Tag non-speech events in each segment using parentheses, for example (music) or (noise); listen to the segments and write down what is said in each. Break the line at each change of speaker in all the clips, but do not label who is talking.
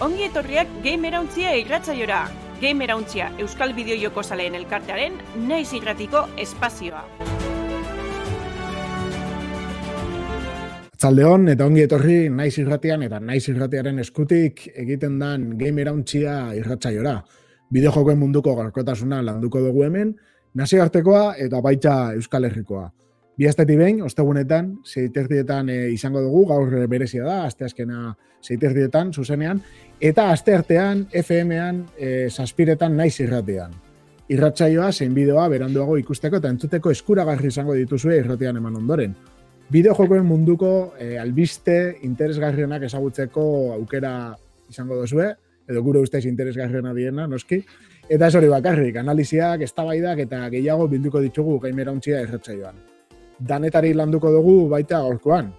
ongi etorriak Gamerauntzia irratzaiora. Gamerauntzia Euskal Bideo Joko Zaleen elkartearen naiz irratiko espazioa.
Zaldeon eta ongi etorri naiz irratian eta naiz irratiaren eskutik egiten dan Gamerauntzia irratzaiora. Bideo jokoen munduko garkotasuna landuko dugu hemen, nazioartekoa eta baita Euskal Herrikoa. Bi asteti behin, ostegunetan, zeiterdietan e, izango dugu, gaur berezia da, asteazkena zeiterdietan, zuzenean, eta asteartean, FM-ean, e, saspiretan naiz irratean. Irratsaioa, zein bideoa, beranduago ikusteko eta entzuteko eskuragarri izango dituzue irratean eman ondoren. Bideo jokoen munduko e, albiste interesgarrienak ezagutzeko aukera izango duzue, edo gure ustez interesgarriena diena, noski. Eta ez hori bakarrik, analiziak, eztabaidak eta gehiago bilduko ditugu gaimera untzia irratsaioan danetari landuko dugu baita gaurkoan.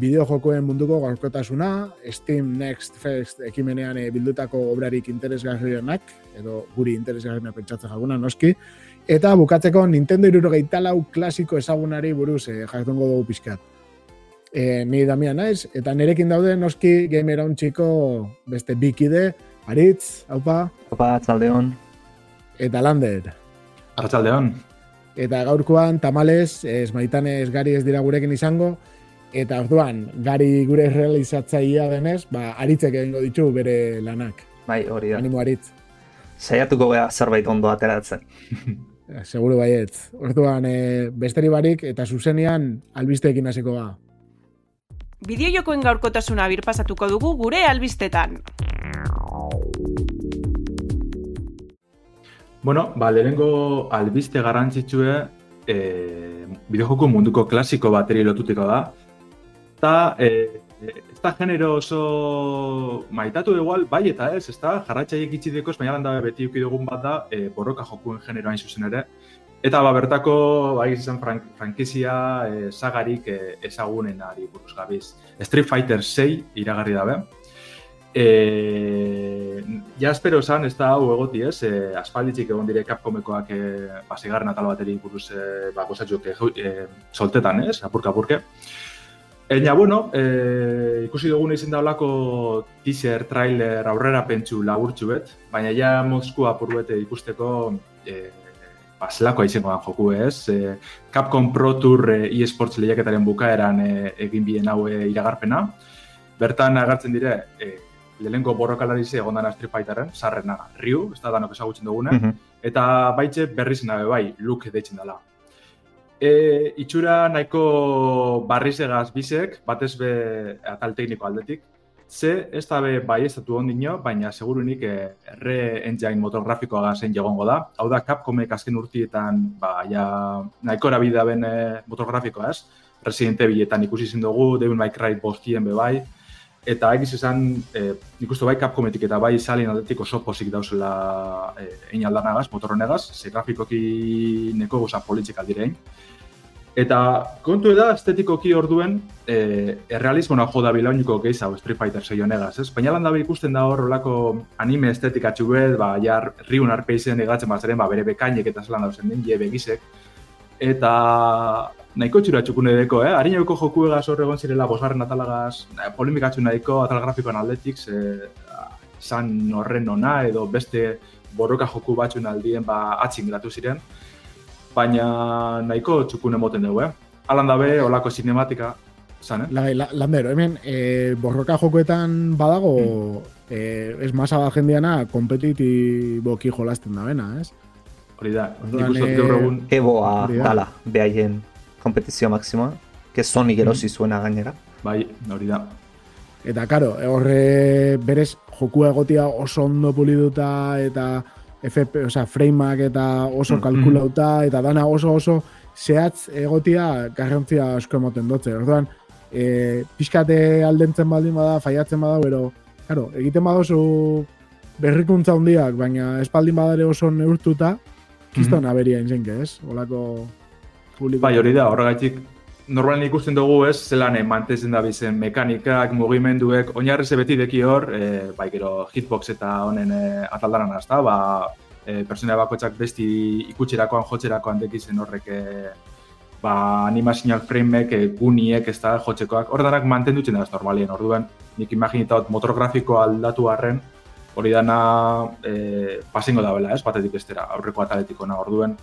Bideo jokoen munduko gaurkotasuna, Steam Next Fest ekimenean e, bildutako obrarik interesgarrienak, edo guri interesgarrienak pentsatzen jaguna, noski, eta bukatzeko Nintendo irurogeita lau klasiko ezagunari buruz e, jartungo dugu pixkat. E, ni Damian naiz, eta nerekin daude noski gamer txiko beste bikide, Aritz, haupa.
Haupa, atzaldeon.
Eta Lander.
Arratsaldeon.
Eta gaurkoan, tamales, ez maitan ez gari ez dira gurekin izango, eta orduan, gari gure realizatzaia denez, ba, aritzek egingo ditu bere lanak.
Bai, hori da.
Animo aritz.
Saiatuko gara zerbait ondo ateratzen. (laughs)
Seguro baiet. Orduan, e, besteri barik eta zuzenean albisteekin hasiko ga.
Bideo jokoen gaurkotasuna birpasatuko dugu gure albistetan.
Bueno, ba, lehenengo albiste garrantzitsue e, bideojoko munduko klasiko bateri lotutiko da. Eta e, ez da genero oso maitatu egual, bai eta ez, ez da, jarratxaiek itxideko, baina landa beti dugun bat da, e, borroka jokuen genero hain zuzen ere. Eta ba, bertako, bai izan frank, frankizia e, sagarik e, ezagunen ari buruz gabiz. Street Fighter 6 iragarri dabe. E, ja espero esan, ez da hau egoti ez, e, aspalditzik egon dire Capcomekoak e, basigarren atal bateri buruz e, ba, gozatxuk e, soltetan ez, apurka apurke. Eina, bueno, e, ikusi dugun izin daulako teaser, trailer, aurrera pentsu laburtxu bet, baina ja Moskua apur bete ikusteko e, baselako aizengo joku ez. E, Capcom Pro Tour e, eSports lehiaketaren bukaeran e, egin bien hau e, iragarpena. Bertan agartzen dire, e, lehenko borrokalari ze egon dana Street Fighterren, sarrena Ryu, ez da danok ezagutzen dugune, mhm. eta baitxe berri zena bai, Luke deitzen dela. E, itxura nahiko barri segaz bisek, batez be atal tekniko aldetik, ze ez da be bai ez datu ondino, baina segurunik e, erre engine motor grafikoa gazen jogongo da. Hau da, Capcomek azken urtietan, ba, ja, nahiko erabidea ben e, motor grafikoa ez, Resident Eviletan ikusi zen dugu, Devil May Cry bostien be bai, eta egiz esan, e, nik uste bai Capcometik eta bai salin aldetik oso posik dauzela e, egin aldanagaz, motorronegaz, ze grafikoki neko goza politxik aldirein. Eta kontu eda, estetikoki orduen, e, errealismo nahi joda bilauniko geiz hau Street Fighter 6 honegaz, ez? Baina landa ikusten da hor olako anime estetika txubet, ba, ja, riun arpeizen egatzen bat ba, bere bekainek eta zelan dauzen den, je begizek. Eta nahiko txura txukune deko, eh? Harineko joku egaz hor egon zirela bosgarren atalagaz, eh, polemikatxu nahiko atal grafikoan aldetik, ze zan horren ona edo beste borroka joku batxun aldien ba atzin gratu ziren, baina nahiko txukune moten dugu, eh? Alan dabe, olako sinematika, zan, eh?
Lai, la, landero, hemen, e, borroka jokuetan badago, hmm. e, ez masa da jendeana, kompetitiboki jolasten da bena, ez?
Hori da,
nik uste gaur egun... Eboa, dala, behaien kompetizio maksimoa, que Sony gerosi mm. zuena gainera.
Bai, hori da.
Eta, karo, horre berez jokua egotia oso ondo puliduta eta FP, o sea, frameak eta oso mm, kalkulauta eta dana oso oso zehatz egotia garrantzia asko emoten dutze. Orduan, e, pixkate aldentzen baldin bada, faiatzen bada, pero, karo, egiten bada oso berrikuntza hundiak, baina espaldin badare oso neurtuta, kiston mm -hmm. aberia inzenke, ez? Olako
publiko. Bai, hori da, horregatik normalen ikusten dugu ez, zelan mantezen da bizen mekanikak, mugimenduek, oinarri beti deki hor, e, bai gero hitbox eta honen e, ataldaran azta, ba, e, personea bakoitzak besti ikutserakoan, jotzerakoan dekizen horrek e, ba, animazioak frameek, e, guniek, ez da, jotzekoak, hor danak mantendutzen da normalien, orduan, nik imaginitot motorografiko aldatu harren, hori dana e, pasingo da bela, ez, batetik estera, aurreko ataletiko na, orduen,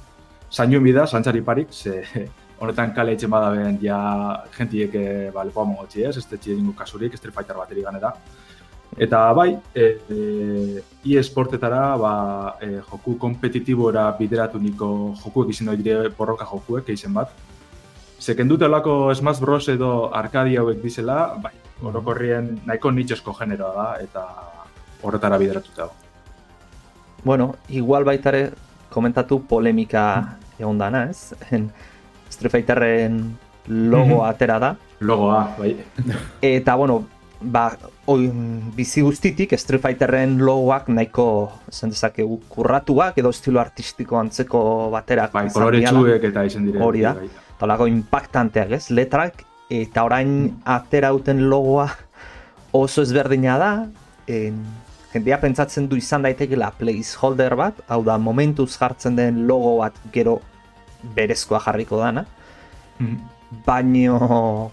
zainuen bida, zantzari parik, ze (laughs) honetan kale etxen badaben ja jentiek e, ba, lepoa mogotzi, ez, ez tetxe kasurik, Street Fighter bateri ganera. Eta bai, e, e, e-sportetara, ba, e, joku kompetitibora bideratu niko jokuek izin dire borroka jokuek, eizen bat. Zeken dute olako Smash Bros edo Arcadia hauek dizela, bai, orokorrien nahiko nitxosko generoa da, eta horretara bideratuta dago.
Bueno, igual baitare komentatu polemika egon dana, ez? Street Fighterren logo mhm. atera da.
Logoa, bai. (laughs)
Eta, bueno, ba, oi, bizi guztitik Street Fighterren logoak nahiko esan dezakegu kurratuak edo estilo artistiko antzeko baterak.
Bai, kolore txuek eta izen dire.
Hori da. Bai. Talago impactanteak, ez? Letrak eta orain atera uten logoa oso ezberdina da. En, jendea pentsatzen du izan daitekela placeholder bat, hau da momentuz jartzen den logo bat gero berezkoa jarriko dana. Mm. Baino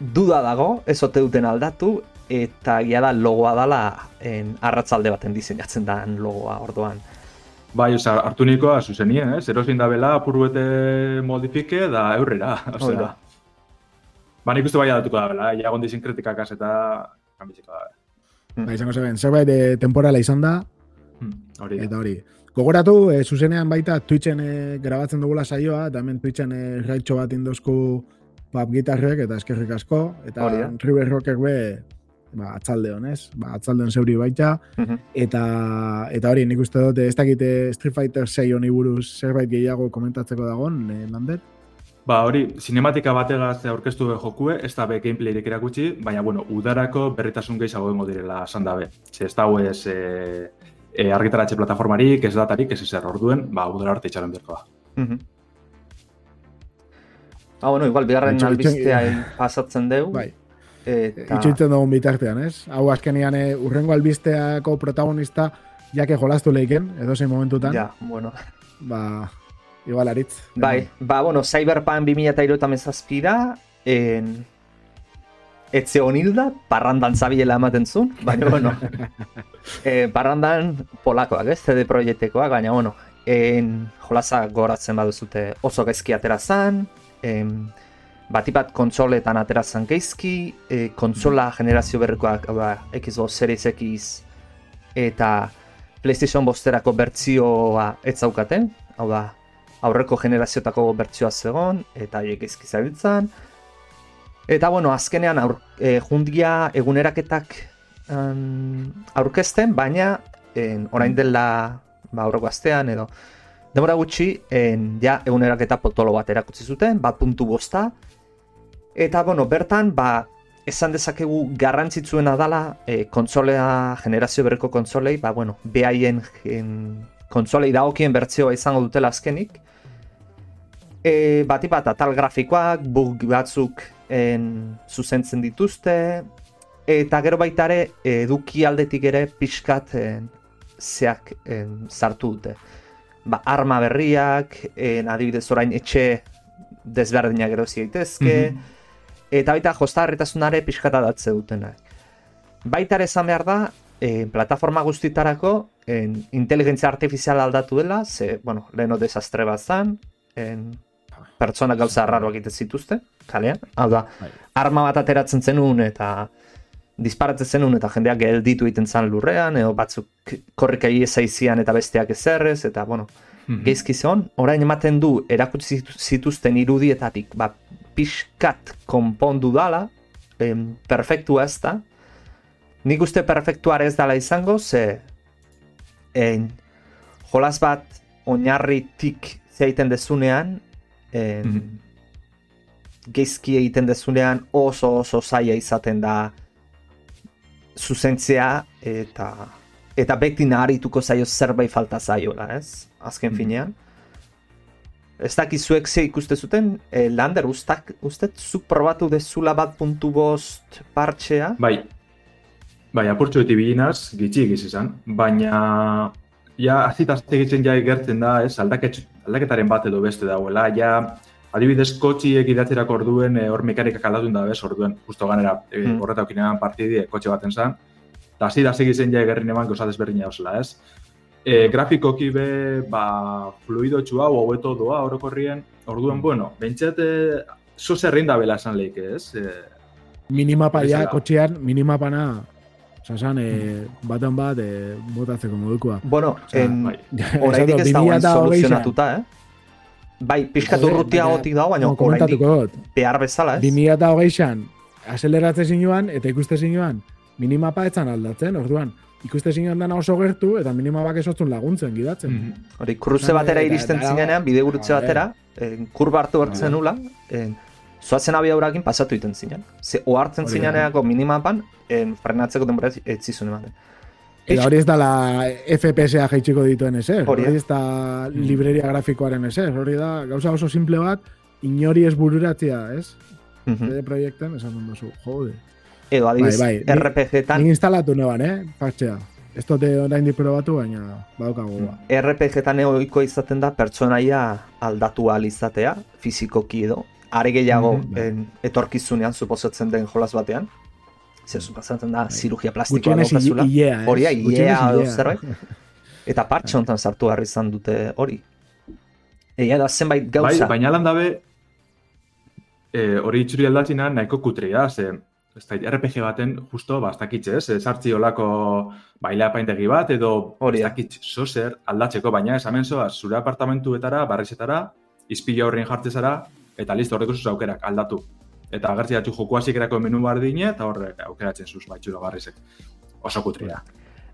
duda dago, ez ote duten aldatu, eta gira da logoa dala en, arratzalde baten diseinatzen da logoa orduan.
Bai, oza, hartu nikoa zuzenien, eh? Zero zin da bela, apurruete modifike da eurrera. Osea, ba, nik uste bai adatuko da bela, iagon dizin kritikak eta kanbitziko da.
Ba, izango zeben, zerbait de eh, temporala izan da,
hmm, hori
eta hori. Gogoratu, e, zuzenean baita Twitchen e, grabatzen dugula saioa, eta hemen Twitchen e, raitxo bat indozku pap gitarrek eta eskerrik asko, eta River Rockek be, ba, atzalde honez, ba, atzalde zeuri baita, mhm. eta, eta hori, nik uste dut, ez dakite Street Fighter 6 honi buruz zerbait gehiago komentatzeko dagoen, e, Landet?
Ba, hori, sinematika bategaz aurkeztu be jokue, ez da be gameplayrik erakutsi, baina, bueno, udarako berritasun gehiago dengo direla esan dabe. Ze ez da ez, e, e, argitaratxe plataformarik, ez datarik, ez ezer orduen, ba, udara arte itxaron berko
da. Ah, bueno, igual, bigarren albistea pasatzen deu.
Bai. Eta... Itxoitzen dugun bitartean, ez? Hau azkenian e, urrengo albisteako protagonista jake jolastu leiken, edo zein momentutan.
Ja, bueno.
Ba, igual aritz.
Bai, ba, bueno, Cyberpunk 2008 zazpira, en, etze honilda, parrandan zabiela ematen zuen, (laughs) baina, bueno, (laughs) e, parrandan polakoak, ez, CD proiektekoak, baina, bueno, en, jolasa goratzen baduzute oso gezki atera zan, en, batipat kontsoletan atera zan geizki, e, kontsola generazio berrikoak, ba, Xbox Series X, eta PlayStation bosterako bertzioa ez zaukaten, hau da, aurreko generaziotako bertzioa zegon, eta haiek geizki zabiltzan, Eta bueno, azkenean aur, e, jundia eguneraketak um, aurkezten, baina en, orain dela ba, aurreko astean edo demora gutxi en, ja eguneraketa potolo bat erakutsi zuten, bat puntu bosta. Eta bueno, bertan, ba, esan dezakegu garrantzitsuena dala e, kontsolea, generazio berreko kontsolei, ba, bueno, behaien kontsolei dagokien bertzioa izango dutela azkenik. E, batipat atal grafikoak, bug batzuk en, zuzentzen dituzte, eta gero baitare eduki aldetik ere pixkat en, zeak en, sartu dute. Ba, arma berriak, en, adibidez orain etxe desberdinak gero daitezke, mm eta baita jostarritasunare pixkata datze dutenak. Baitare esan behar da, en, plataforma guztitarako en, inteligentzia artifiziala aldatu dela, ze, bueno, leheno desastre bat zan, en, pertsona gauza arraroak egiten zituzte, kalean. Hau da, bai. arma bat ateratzen zenun eta disparatzen zenun eta jendeak gelditu egiten zan lurrean, edo batzuk korrika iezaizian eta besteak ezerrez, eta bueno, mm -hmm. orain ematen du erakutsi zituzten irudietatik, ba, pixkat konpondu dala, em, perfektua ez da, nik uste perfektuare ez dala izango, ze en, jolas bat oinarritik zeiten dezunean, en, mm gezki egiten dezunean oso oso zaila izaten da zuzentzea eta eta beti naharituko zaio zerbait falta zaiola, ez? Azken mm. finean. Ez dakizuek ze ikuste zuten, e, Lander, ustak, ustet zuk probatu dezula bat puntu bost partxea?
Bai, bai, apurtxo eti bilinaz, gitxi egiz izan, baina ja, azitazte egitzen ja egertzen da, ez, aldaketaren bat edo beste dagoela, ja, adibidez, kotxiek idatzerako orduen, e, hor mekanikak aldatun da bez, orduen, justo ganera, e,
Mm.
horreta okinean partidi, e, kotxe baten zan, eta segi zen ja egerrin eman gauza desberdina osela, ez? E, grafikoki be, ba, fluido txua, hobeto doa, orokorrien, orduen, bueno, bentsat, e, zo zerrein da bela esan leike, ez? E,
Minimapa ja,
Bezala.
kotxean, minimapana, sasan, e, baten bat, e, botatzeko modukoa.
Bueno, en,
bai.
Orainik ez dagoen
2028
soluzionatuta, eh? Bai, pixkat
Joder,
urrutiagotik dago, baina
no,
oraindik behar bezala, ez?
2028an, azeleratzen zinuan, eta ikuste zinuan, minimapa etzan aldatzen, orduan, ikuste zinuan dana oso gertu, eta minimapak esotzun laguntzen, gidatzen.
Mhm.
Hori, kruze
Eta-
batera
eta-
iristen
eta-
zinenean, bide gurutze batera, en, kurba hartu hartzen nula, en, zoazen abia urakin pasatu iten zinen. Ze, ohartzen zineneako minimapan, en, frenatzeko denbora ez- ez zizun ematen.
Eta hori ez dala FPS-a jaitsiko dituen ezer,
Hori
ez da libreria grafikoaren ezer, hori da gauza oso simple bat, inori ez bururatzea, ez?
Mhm.
CD Projekten, esan duzu, jode.
Edo adibidez,
Bai, bai, ni-
RPG-tan,
Nik instalatu neban, eh, partxea. Ez dute orain probatu, baina badaukagu ba.
RPG-tan ohikoa izaten da pertsonaia aldatu ahal izatea, fizikoki edo, are gehiago
Mhm, bai.
en, etorkizunean suposatzen den jolas batean. Zer suposatzen da, zirurgia plastikoa
Gutxienez
daukazula.
i- ilea,
edo zerbait. (laughs) Eta partxe honetan sartu harri izan dute hori. Egia da zenbait
Bai,
gauza.
baina lan dabe, e, hori itxuri aldatzina nahiko kutria, ze, ez da, RPG baten justo, ba, ez dakitxe, ez, sartzi olako baila paintegi bat, edo
Hori
ez
da.
dakit zozer aldatzeko, baina ez hemen zoaz, zure apartamentuetara, barrizetara, izpila horrien jartzezara, eta listo horreko zuz aukerak aldatu. Eta agertzi datu joku hasikerako menu bardine, eta horrek aukeratzen zuz baitxuro barrizek. Oso kutria.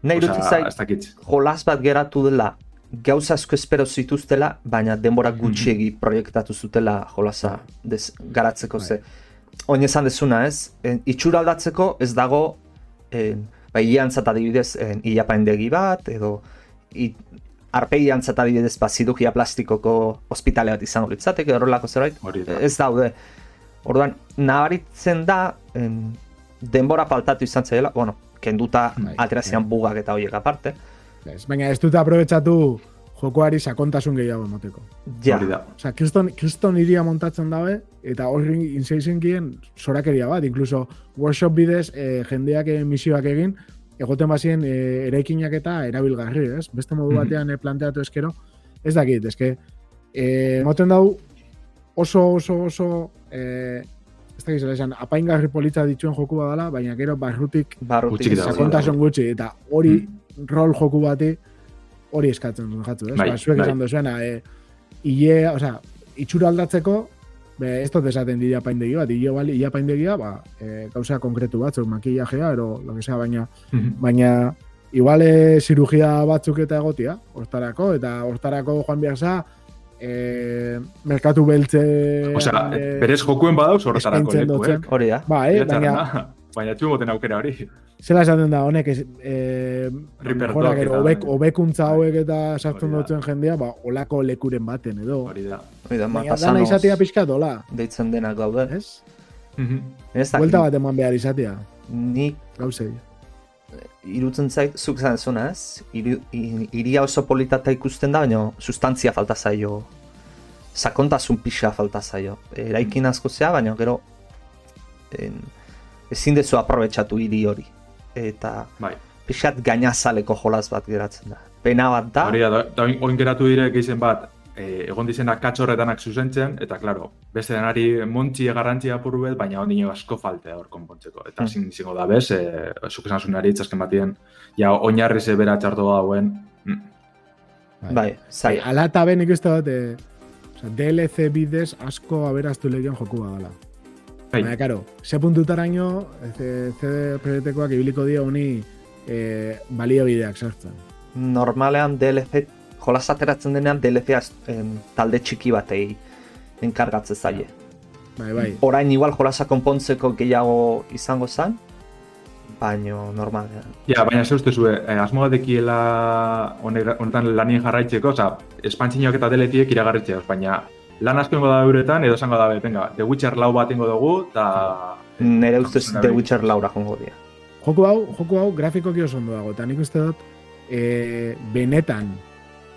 Nahi dut zait, jolas bat geratu dela, gauza asko espero zituztela, baina denbora gutxiegi proiektatu zutela jolasa des, garatzeko
Bai.
ze. Oin esan dezuna ez, en, itxura aldatzeko ez dago, en, bai, iantzat adibidez, en, ilapaindegi bat, edo i, arpegi antzat adibidez, ba, zirurgia plastikoko ospitale bat izango litzateke, horrelako zerbait, ez daude. Orduan, nabaritzen da, en, denbora faltatu izan zaiela, bueno, kenduta
Bai,
aterazian bugak eta horiek aparte.
Ez, baina ez dute aprobetsatu jokoari sakontasun gehiago emoteko.
Ja,
Hori da.
Osea, kriston, kriston iria montatzen dabe, eta horri inseizenkien sorakeria bat, incluso workshop bidez eh, jendeak eh, misioak egin, egoten bazien eh, eraikinak eta erabilgarri, ez? Beste modu
Mhm.
batean eh, planteatu eskero, ez dakit, eske, eh, emoten dau oso, oso, oso, eh, ez dakit zela esan, apaingarri politza dituen joku badala, baina gero barrutik
barrutik
sakontasun gutxi, eta hori rol joku bati hori eskatzen duen jatu, ez?
Bai,
ba, zuek
bai.
esan duzuena, e, ile, osea, itxura aldatzeko, be, ez dut esaten dira paindegi bat, ile bali, ile paindegia, ba, e, gauza konkretu batzuk, makillajea, ero, lo que sea, baina,
Mhm.
baina, igual e, zirugia batzuk eta egotia, hortarako, eta hortarako joan behar za, e, merkatu beltze...
Osea,
e,
berez jokuen badauz horretarako lekuek.
dutzen.
Hori da.
Ba, eh, baina, (laughs)
Baina, baina txu moten aukera hori.
zela esaten da, honek, ez, e,
Reaper
mejorak
eta-
hobek, hobekuntza hauek eta sartzen duten jendea, ba, olako lekuren baten edo.
Hori da.
Hori da,
Baina dana
matasanos
izatea pixka dola,
deitzen denak daude.
ez?
Mhm.
Ez da,
Buelta bat eman behar izatea,
nik
gauzei.
irutzen zait, zuk zan zuna ez, iria oso politata ikusten da, baina sustantzia falta zaio, sakontasun pixa falta zaio. Eraikin asko zea, baina gero en, ezin dezu aprobetsatu hiri hori. Eta
Bai.
pixat gainazaleko jolas bat geratzen da. Pena bat da,
Hori da, da, da oin- geratu dire geizen bat, e, egon dizena katxorretanak zuzentzen, eta klaro, beste denari montxie garrantzia apur bet, baina ondino asko faltea hor konpontzeko. Eta
Hmm.
zin izango da bez, e, zuk esan zunari itzazken batien, ja oinarri ze bera txartu dauen, mm,
bai, zai,
Ala eta ben ikuste dut, e, oza, DLC bidez asko aberaztu legion joku badala.
Bai.
Baina, karo, ze puntutaraino, e, CD proiektekoak ibiliko dio honi e, baliobideak sartzen.
normalean DLC, jolas ateratzen denean DLC em, talde txiki batei enkargatzen zaie.
Bai, bai.
Orain igual jolasa konpontzeko gehiago izango zen, baino normalean.
Ja, baina ze uste zue, eh, asmoa dekiela hone- honetan lanien jarraitzeko, oza, espantzinoak eta deletiek iragarritzea, baina lan asko ingo da euretan, edo esango da, venga, The Witcher lau bat ingo dugu, eta
Nere ustez The. Witcher laura jongo dira.
Joku hau, joku hau grafikoki oso ondo dago, eta nik uste dut, e, benetan,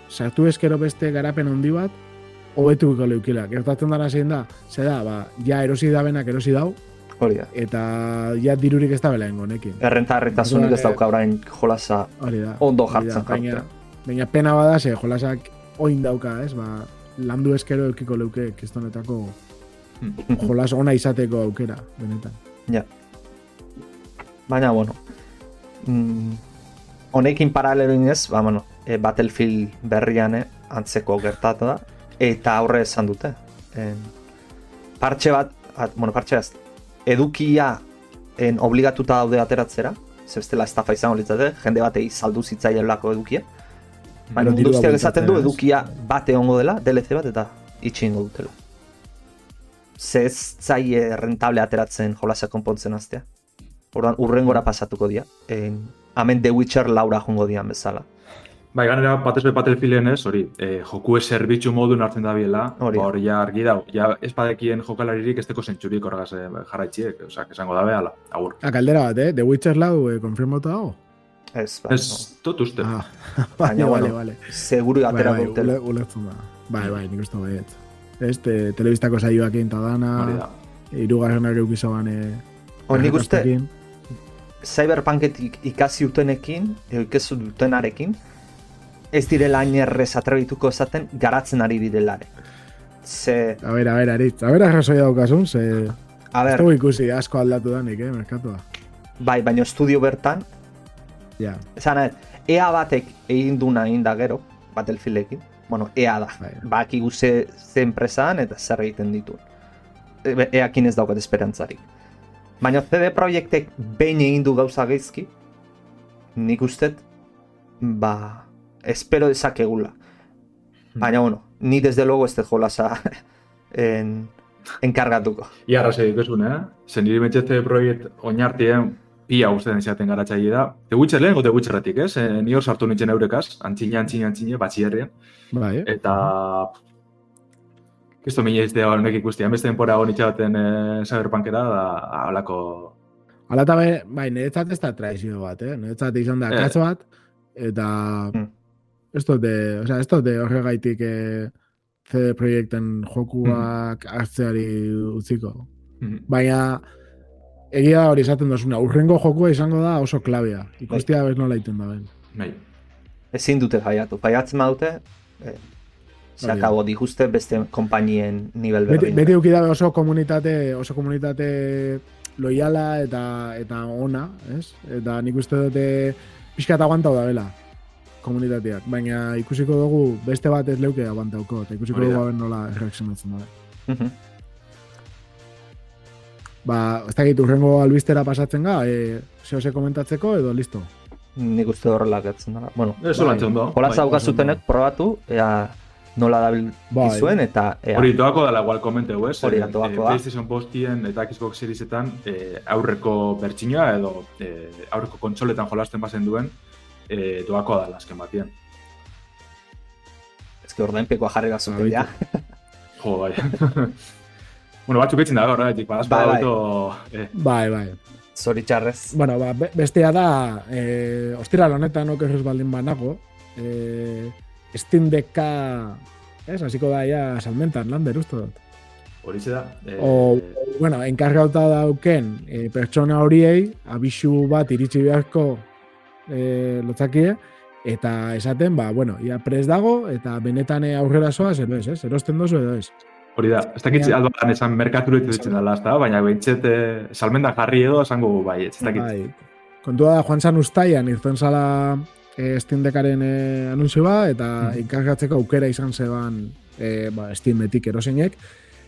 sartu eskero beste garapen handi bat, hobetuko leukila. Gertatzen dara zein da, ze da, ba, ja erosi da benak erosi dau,
Hori da.
eta ja dirurik ez da bela honekin.
Errenta erretasunik ez dauka orain jolasa ondo
da,
jartzen
Baina, pena bada, ze jolasak oin dauka, ez? Ba, landu eskero eukiko leuke kistonetako jolas ona izateko aukera, benetan.
Ja. Baina, bueno, mm, honekin paraleloin ez, ba, bueno, e, Battlefield berrian eh, antzeko gertatu da, eta aurre esan dute. En, partxe bat, at, bueno, partxe bat, edukia en, obligatuta daude ateratzera, ze bestela estafa izango litzate, jende batei saldu zitzaielako edukia. Baina mundu esaten du edukia bat egongo dela, DLC bat, eta itxi ingo dutela. Ze ez zaie rentable ateratzen jolasa konpontzen aztea. Orduan, urrengora pasatuko dira. En, hemen The Witcher laura jongo dian bezala.
Bai, ganera, batez be Battlefielden ez, hori, eh, joku zerbitzu modun hartzen da biela,
Hori.
hori ja argi dau, ja ez badekien jokalaririk ez teko zentzurik horregaz eh, jarraitziek, osea, esango dabe, ala, agur.
Ah, kaldera bat, eh? The Witcher lau eh, konfirmatu dago?
Ez, ba,
Ez dut uste.
Ah, (laughs)
Baina,
vale, vale, vale.
no. seguru
Bai,
atera
bai, ule- ulertzen da. Bai, bai, nik uste baiet. Ez, te, telebistako saioak egin ta dana,
Hori da.
irugarrenak eukizoan e,
Hor, nik uste, Cyberpunketik ikasi utenekin, ikesu dutenarekin, ez direla hain errez atrebituko esaten garatzen ari direlare. Ze,
A ber, a ber, aritz. A ber, arrazoi daukasun, ze...
a
Ez
ber,
dugu ikusi asko aldatu danik, eh, merkatua.
bai, baina estudio bertan,
Ja,
esan nahi, EA batek egin duna egin da gero, Battlefieldekin, bueno, EA da,
Bai.
bakigu ze, ze enpresan eta zer egiten ditu. E- EAkin ez daukat esperantzarik. Baina CD Projektek behin egin du gauza geizki, nik ustet, ba, espero dezakegula. Baina, bueno, ni desde luego ez dut jolasa (laughs) en, enkargatuko.
Ia arrazoi dikosun, eh? Zen niri metxete proiekt oinartien pia ustean izaten garatzaile da. The Witcher lehen, The Witcherretik, ez? Eh, ni hor sartu nintzen eurekaz, antzine, antzine, antzine, batxierrean.
bai, eh?
Eta... Kisto mine ez da honek ikustian, beste denpora hon itxaten eh, cyberpunkera da halako...
Hala eta be, bai, niretzat ez da traizio bat, eh? Niretzat izan da
Eh.
katz bat, eta...
Hmm.
Ez dute, osea, ez dute horregaitik eh, CD Projekten jokuak hartzeari utziko.
Mhm.
Baina, egia hori esaten dozuna, urrengo jokua izango da oso klabea. Ikustia bez nola iten da ben.
Bai.
Ezin dute faiatu. Faiatzen badute, eh, se
Hori da.
akabo dikuste beste konpainien nivel
Beti,
berdin.
beti euki dabe oso komunitate, oso komunitate loiala eta eta ona, ez? Eta nik uste dute pixka eta aguantau da bela komunitateak, baina ikusiko dugu beste bat ez leuke aguantauko, eta ikusiko
Hori da.
dugu nola reakzionatzen da.
Mhm.
Ba, ez dakit urrengo albistera pasatzen ga, e, zeo ze komentatzeko edo listo.
Nik uste horrela gertzen dara. Bueno,
Ez entzun do.
hola
Bai.
zaukazutenek probatu, ea nola dabil
Bai.
dizuen, eta ea,
Hori doako dela igual komenteu, ez?
Hori da,
Eh,
doako
eh,
da.
PlayStation postien eta Xbox Seriesetan eh, aurreko bertsinoa edo eh, aurreko kontsoletan jolasten bazen duen eh, doako da azken batean.
ez que ordainpekoa jarri
Bai.
ja.
Jo, bai. (laughs) bueno, batzuk etxin da, horregatik, badazko
Bai, bai.
Eh,
Bai, bai.
Zoritxarrez.
Bueno, ba, be- bestea da, e, ostira honetan okerrez baldin banago, e, Steam Decka, ez, hasiko da ja salmentan, lander, uste dut.
horixe da. Eh,
O, bueno, enkargauta dauken e, pertsona horiei, abisu bat iritsi beharko e, lotzakie, eta esaten, ba, bueno, ia pres dago, eta benetan e, aurrera soaz, edo ez, ez, erosten dozu edo ez.
Hori da, ez dakit
Baina-
aldoan esan merkaturetu ditzen dela, ez da, baina behintzet eh, salmentan jarri edo esango bai, ez dakit.
Bai. Kontua da, joan zan ustaian, irten zala e, Steam Deckaren e, anunzioa, eta
Mhm.
enkargatzeko aukera izan zeban e, ba, Steametik eroseinek.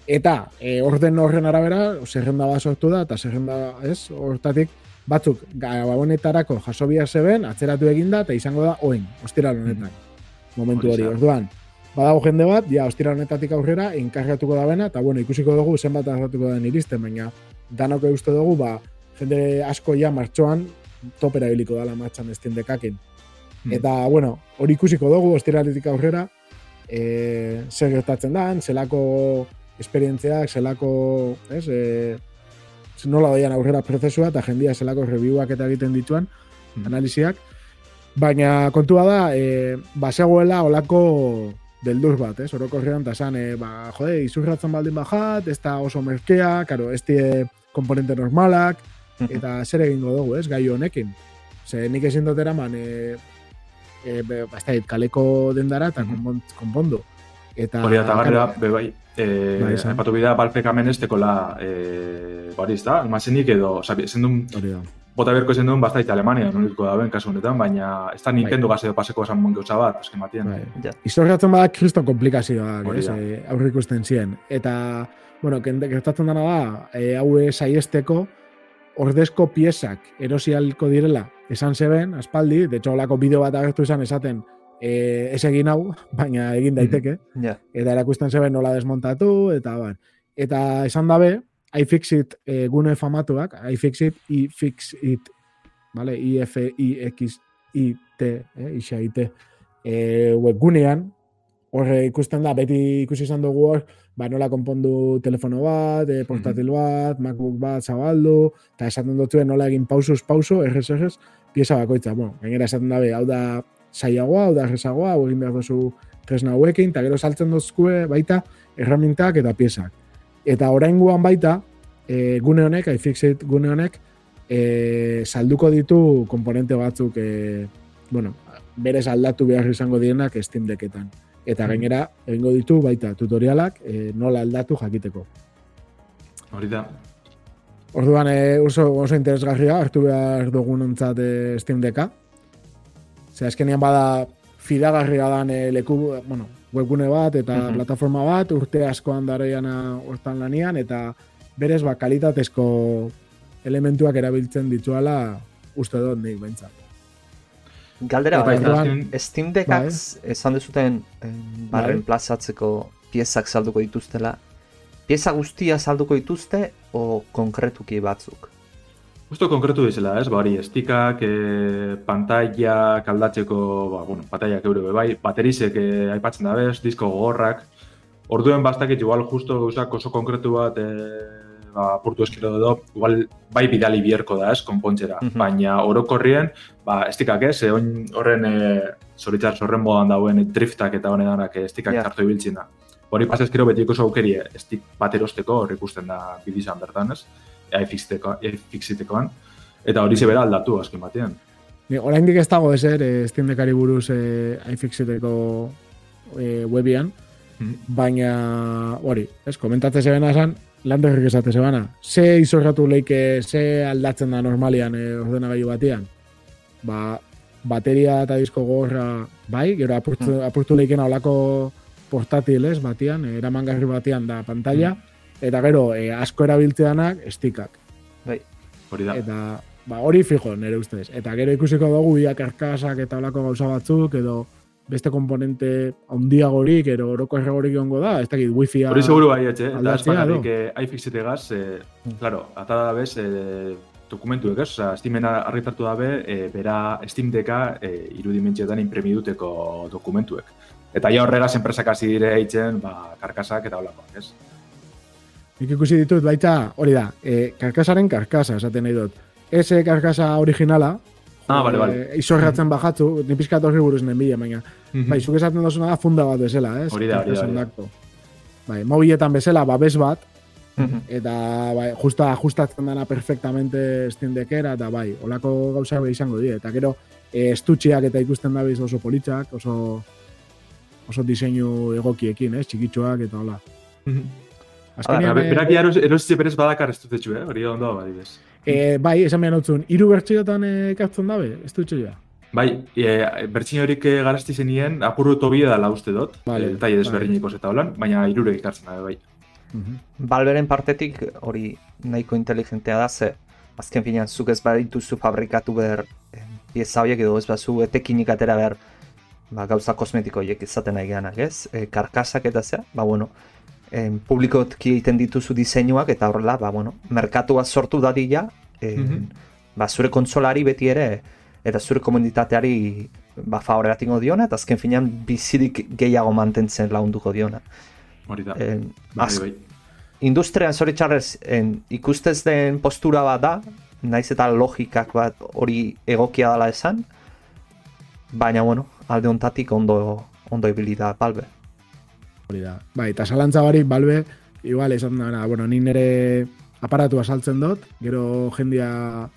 Eta e, orden horren arabera, zerrenda bat sortu da, eta zerrenda, ez, hortatik, batzuk gabonetarako jaso bihar zeben, atzeratu eginda, eta izango da oen, ostiral honetan. Momentu hori, orduan. Badago jende bat, ja, ostiral honetatik aurrera, enkargatuko da bena, eta bueno, ikusiko dugu zenbat hartuko den iristen, baina danok uste dugu, ba, jende asko ja martxoan topera ibiliko dala martxan Steam Deckakin.
Hmm.
Eta, bueno, hori ikusiko dugu, ostiraletik aurrera, e, zer gertatzen da, zelako esperientziak, zelako, ez, e, nola doian aurrera prozesua, eta jendia zelako reviewak eta egiten dituan,
Hmm.
analiziak, baina kontua da, e, basegoela olako beldur bat, ez? Orokorrean, eta esan, e, ba, jode, izurratzen baldin bajat, ez da oso merkea, karo, ez die komponente normalak, (laughs) eta zer egingo dugu, ez, gai honekin. Ze nik ezin dut eraman, e, e, be, ba, kaleko dendara eta konpon- konpondu. Eta,
Hori eta garrera,
claro,
be bai, e,
Bai, esan.
aipatu bida balpek hemen ez tekola, e, hori ez da, almazenik edo, oza, zendun,
hori da.
bota berko zen duen bastait Alemania, nolitko da ben kasu honetan, baina ez da Nintendo gaz edo paseko esan mon gauza bat, azken batien.
Bai.
Ja.
Historiatzen bada kriston komplikazioak, ez,
da.
e, aurre ikusten ziren. Eta, bueno, kende- gertatzen dena da, e, hau saiesteko, ordezko piezak erosialko direla esan zeben, aspaldi, de hecho, holako bideo bat agertu izan esaten, e, ez egin hau, baina egin daiteke,
Ja.
eta erakusten zeben nola desmontatu, eta bar. Eta esan dabe, iFixit e, gune famatuak, iFixit, iFixit, vale? I-F-I-X-I-T, eh? Ixait, e, webgunean, horre ikusten da, beti ikusi izan dugu hor, ba, nola konpondu telefono bat, e, portatil bat, MacBook bat zabaldu, eta esaten dutuen nola egin pausuz pauso, errez errez, pieza bakoitza. Bueno, gainera esaten dabe, hau da saiagoa, hau da errezagoa, hau egin behar duzu tresna hauekin, eta gero saltzen dozkue baita erramintak eta piezak. Eta oraingoan baita, e, gune honek, iFixit gune honek, e, salduko ditu komponente batzuk, e, bueno, berez aldatu behar izango dienak Steam Decketan. Eta gainera, egingo ditu baita tutorialak e, nola aldatu jakiteko.
Hori da.
Orduan e, oso, oso interesgarria hartu behar dugun ontzat e, Steam Decka. Ze azkenean bada fidagarria dan e, leku, bueno, webgune bat eta
Mhm.
plataforma bat, urte askoan daroiana hortan lanian, eta berez ba, kalitatezko elementuak erabiltzen dituala uste dut nik behintzat.
Galdera, bai,
orduan-
Steam Deckak esan dezuten eh, ba,
Bai.
reemplazatzeko piezak salduko dituztela. Pieza guztia salduko dituzte o konkretuki batzuk?
Justo konkretu bezala, ez, ba hori, estikak, e, pantailak aldatzeko, ba, bueno, pantailak euro bai, baterizek e, aipatzen da bez, disko gogorrak, orduen bastakit, igual justo gauzak oso konkretu bat, e, ba, apurtu eskero edo, igual bai bidali bierko da, ez, konpontzera,
Mhm.
baina orokorrien, ba, estikak ez, e, horren, e, zoritzar horren modan dauen driftak eta honedanak estikak
Ja.
hartu ibiltzen da. Hori pasezkero beti oso aukeri estik bat erosteko, hor ikusten da bidizan bertan, ez? iFixitekoan, eta hori zebera aldatu azken batean.
Oraindik ez dago ezer e, Steam Deckari buruz e, iFixiteko e, webian,
Mhm.
baina hori, ez, komentatzen zebena esan, lan berrik esate zebana. Ze izorratu leike, ze aldatzen da normalian e, ordenagailu batean? Ba, bateria eta disko gorra bai, gero apurtu, apurtu leikena olako portatil, ez, batean, e, eramangarri batean da pantalla, eta gero, e, asko erabiltzeanak, estikak.
Hori da.
Eta ba, hori fijo, nire ustez. Eta gero ikusiko dugu ia karkasak eta olako gauza batzuk, edo beste komponente handiagorik, ero oroko erregorik egongo da, ez dakit wifi
Hori seguru bai, etxe, eta ez bakarrik
edo?
eh, iFixitegaz, eh, claro, ata da bez, eh, dokumentuek, ez? Osa, Steamena argitartu dabe, eh, bera Steam Decka eh, irudimentzioetan impremiduteko dokumentuek. Eta ja horregaz enpresak hasi dire eitzen, ba, karkasak eta holakoak, ez?
Nik ikusi ditut baita, hori da, e, karkasaren karkasa, esaten nahi dut. Ez e, karkasa originala,
Ah, bale,
e,
bale.
izorratzen bajatzu, ni pizkat horri buruz nenbila, baina. Bai, zuk esaten dozuna da funda bat bezala, ez?
Hori da, hori da, da.
Bai, mobiletan bezala, babes bat,
Mhm.
eta bai, justa ajustatzen dana perfectamente Steam Deckera, eta bai, olako gauza bai izango die. Eta gero, e, estutxiak eta ikusten dabiz oso politzak, oso oso diseinu egokiekin, ez, txikitxoak eta hola.
Hala,
Azkenean, eh,
berak ja eros, erositze berez badakar ez dutetxu, eh? Hori ondo, badibez.
e, bai, esan behar notzun, hiru bertxiotan e, ekartzen dabe, estutxoa.
Bai, e, bertxin horik eh, garazti zenien, apurru tobia dela uste dut,
Vale,
vale, taile desberdinikoz eta holan, baina irurek ikartzen da, bai.
Balberen partetik hori nahiko inteligentea da, ze azken finean zuk ez badituzu fabrikatu behar eh, pieza horiek edo ez bazu etekinik atera behar ba, gauza kosmetiko horiek izaten nahi geanak, ez? E, karkasak eta zea, ba bueno, e, publikotki egiten dituzu diseinuak eta horrela, ba bueno, merkatua sortu dadila, e,
Mhm.
ba zure kontsolari beti ere eta zure komunitateari ba favore batingo diona eta azken finean bizirik gehiago mantentzen lagunduko diona.
Hori da.
E,
bai,
az-
bai.
industrian zoritxarrez ikustez den postura bat da, naiz eta logikak bat hori egokia dela esan, baina bueno, alde ontatik ondo, ondo ibili da balbe.
Hori da. Bai, eta zalantza barik, balbe, igual, esan da, bueno, ni nire aparatu asaltzen dut, gero jendia,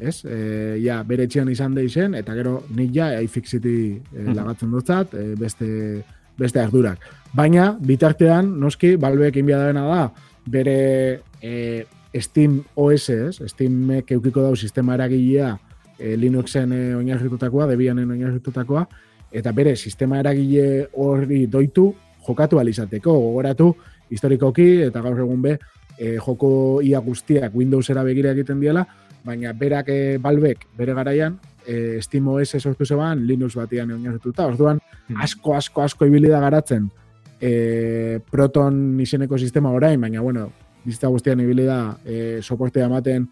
ez, e, ja, bere etxean izan da izen, eta gero nik ja, iFixity e,
Mhm.
lagatzen dutzat, e, beste, beste ardurak. Baina, bitartean, noski, balbeek inbia dena da, bere e, Steam OS, ez, Steamek eukiko dau sistema eragilea e, Linuxen e, oinarritutakoa, Debianen oinarritutakoa, eta bere sistema eragile horri doitu jokatu alizateko, gogoratu historikoki eta gaur egun be e, joko ia guztiak Windowsera begira egiten diela, baina berak e, balbek bere garaian e, Steam OS sortu zeban Linux batian oinarrituta. Orduan
Hmm.
asko asko asko ibili da garatzen e, Proton izeneko sistema orain, baina bueno, bizta guztian ibili da e, soportea ematen